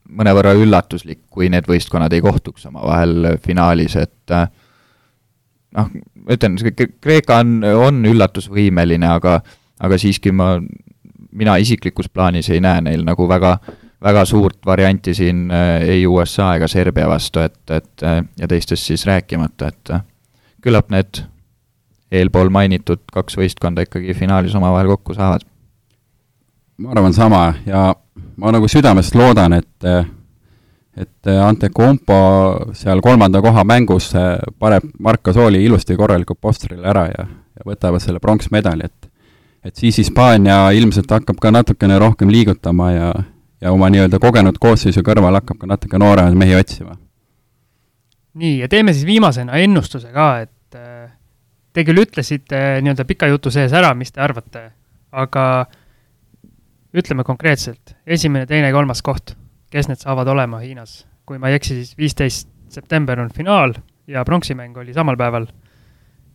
mõnevõrra üllatuslik, kui need võistkonnad ei kohtuks omavahel finaalis, et äh, noh, ma ütlen, Kreeka on, on üllatusvõimeline, aga, aga siiski ma, mina isiklikus plaanis ei näe neil nagu väga äh, väga suurt varianti siin äh, ei USA ega Serbia vastu, et, et äh, ja teistest siis rääkimata, et äh, küllap need eelpool mainitud kaks võistkonda ikkagi finaalis omavahel kokku saavad. ma arvan sama ja ma nagu südamest loodan, et et Antetokounmpo seal kolmanda koha mängus paneb Marko Sooli ilusti korralikult postrile ära ja, ja võtavad selle pronksmedali, et et siis Hispaania ilmselt hakkab ka natukene rohkem liigutama ja ja oma nii-öelda kogenud koosseisu kõrval hakkab ka natuke nooremaid mehi otsima. nii, ja teeme siis viimasena ennustuse ka, et äh, te küll ütlesite nii-öelda pika jutu sees ära, mis te arvate, aga ütleme konkreetselt, esimene, teine, kolmas koht, kes need saavad olema Hiinas? kui ma ei eksi, siis viisteist september on finaal ja pronksimäng oli samal päeval.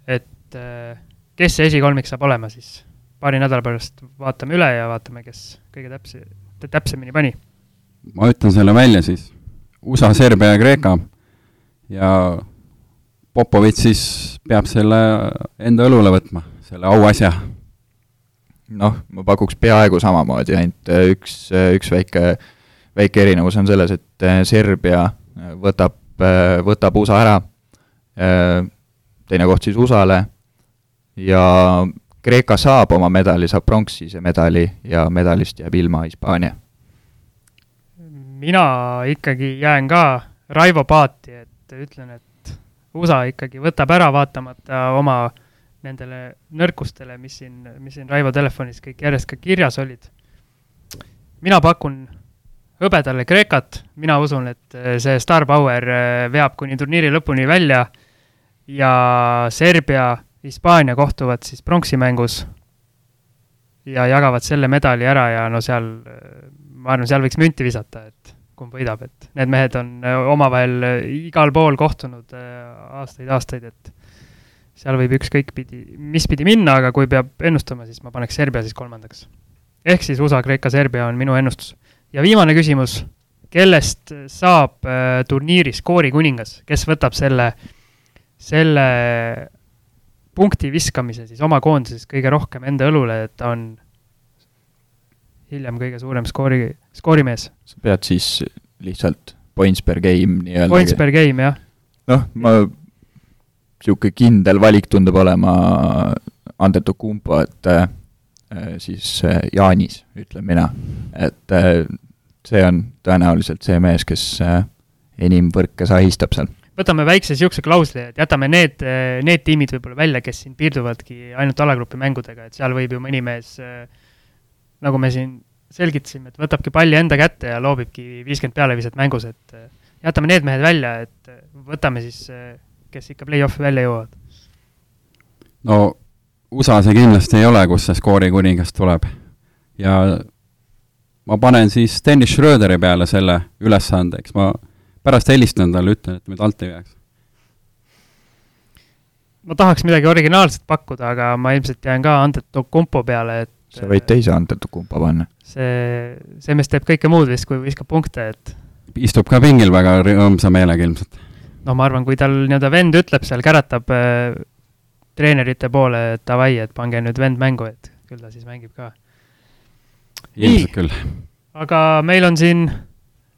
et äh, kes see esikolmik saab olema siis? paari nädala pärast vaatame üle ja vaatame, kes kõige täpse, täpsemini pani? ma ütlen selle välja siis, USA, Serbia ja Kreeka ja Popovitš siis peab selle enda õlule võtma, selle auasja. noh, ma pakuks peaaegu samamoodi, ainult äh, üks, äh, üks väike, väike erinevus on selles, et äh, Serbia võtab, võtab USA ära, teine koht siis USA-le ja Kreeka saab oma medali, saab pronksise medali ja medalist jääb ilma Hispaania. mina ikkagi jään ka Raivo paati, et ütlen, et USA ikkagi võtab ära, vaatamata oma nendele nõrkustele, mis siin, mis siin Raivo telefonis kõik järjest ka kirjas olid. mina pakun hõbedale Kreekat, mina usun, et see Star Power veab kuni turniiri lõpuni välja ja Serbia, Hispaania kohtuvad siis pronksimängus ja jagavad selle medali ära ja no seal, ma arvan, seal võiks münti visata, et kumb võidab, et need mehed on äh, omavahel igal pool kohtunud aastaid-aastaid, et seal võib ükskõik pidi, mis pidi minna, aga kui peab ennustama, siis ma paneks Serbia siis kolmandaks. ehk siis USA, Kreeka, Serbia on minu ennustus ja viimane küsimus, kellest saab äh, turniiri skoorikuningas, kes võtab selle, selle punkti viskamise siis oma koondises kõige rohkem enda õlule, et ta on hiljem kõige suurem skoori, skoorimees. sa pead siis lihtsalt points per game nii-öelda. Points per game, jah. noh, ma, niisugune kindel valik tundub olema Antetokumpo, et äh, siis äh, Jaanis, ütlen mina, et äh, see on tõenäoliselt see mees, kes äh, enim võrke sahistab seal. Võtame väikse niisuguse klausli, et jätame need, need tiimid võib-olla välja, kes siin piirduvadki ainult alagrupi mängudega, et seal võib ju mõni mees, nagu me siin selgitasime, et võtabki palli enda kätte ja loobibki viiskümmend pealeviset mängus, et jätame need mehed välja, et võtame siis, kes ikka play-off'i välja jõuavad. no USA see kindlasti ei ole, kus see skoorikuningas tuleb. ja ma panen siis Dennis Schröderi peale selle ülesande, eks ma pärast helistan talle, ütlen, et me talt ei jääks. ma tahaks midagi originaalset pakkuda, aga ma ilmselt jään ka Antetokumpo peale, et sa võid teise Antetokumpo panna. see, see mees teeb kõike muud vist, kui viskab punkte, et istub ka pingil väga rõõmsa meelega ilmselt. no ma arvan, kui tal nii-öelda vend ütleb seal, käratab äh, treenerite poole, et davai, et pange nüüd vend mängu, et küll ta siis mängib ka ilmselt küll. aga meil on siin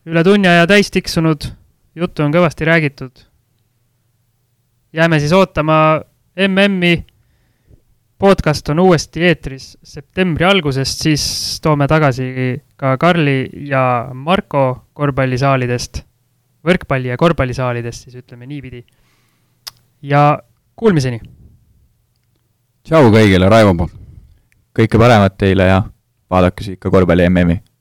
üle tunni aja täis tiksunud, juttu on kõvasti räägitud. jääme siis ootama MM-i. podcast on uuesti eetris septembri algusest, siis toome tagasi ka Karli ja Marko korvpallisaalidest, võrkpalli- ja korvpallisaalidest siis ütleme niipidi. ja kuulmiseni! tšau kõigile Raivo poolt! kõike paremat teile ja vaadake siis ikka korvpalli MM-i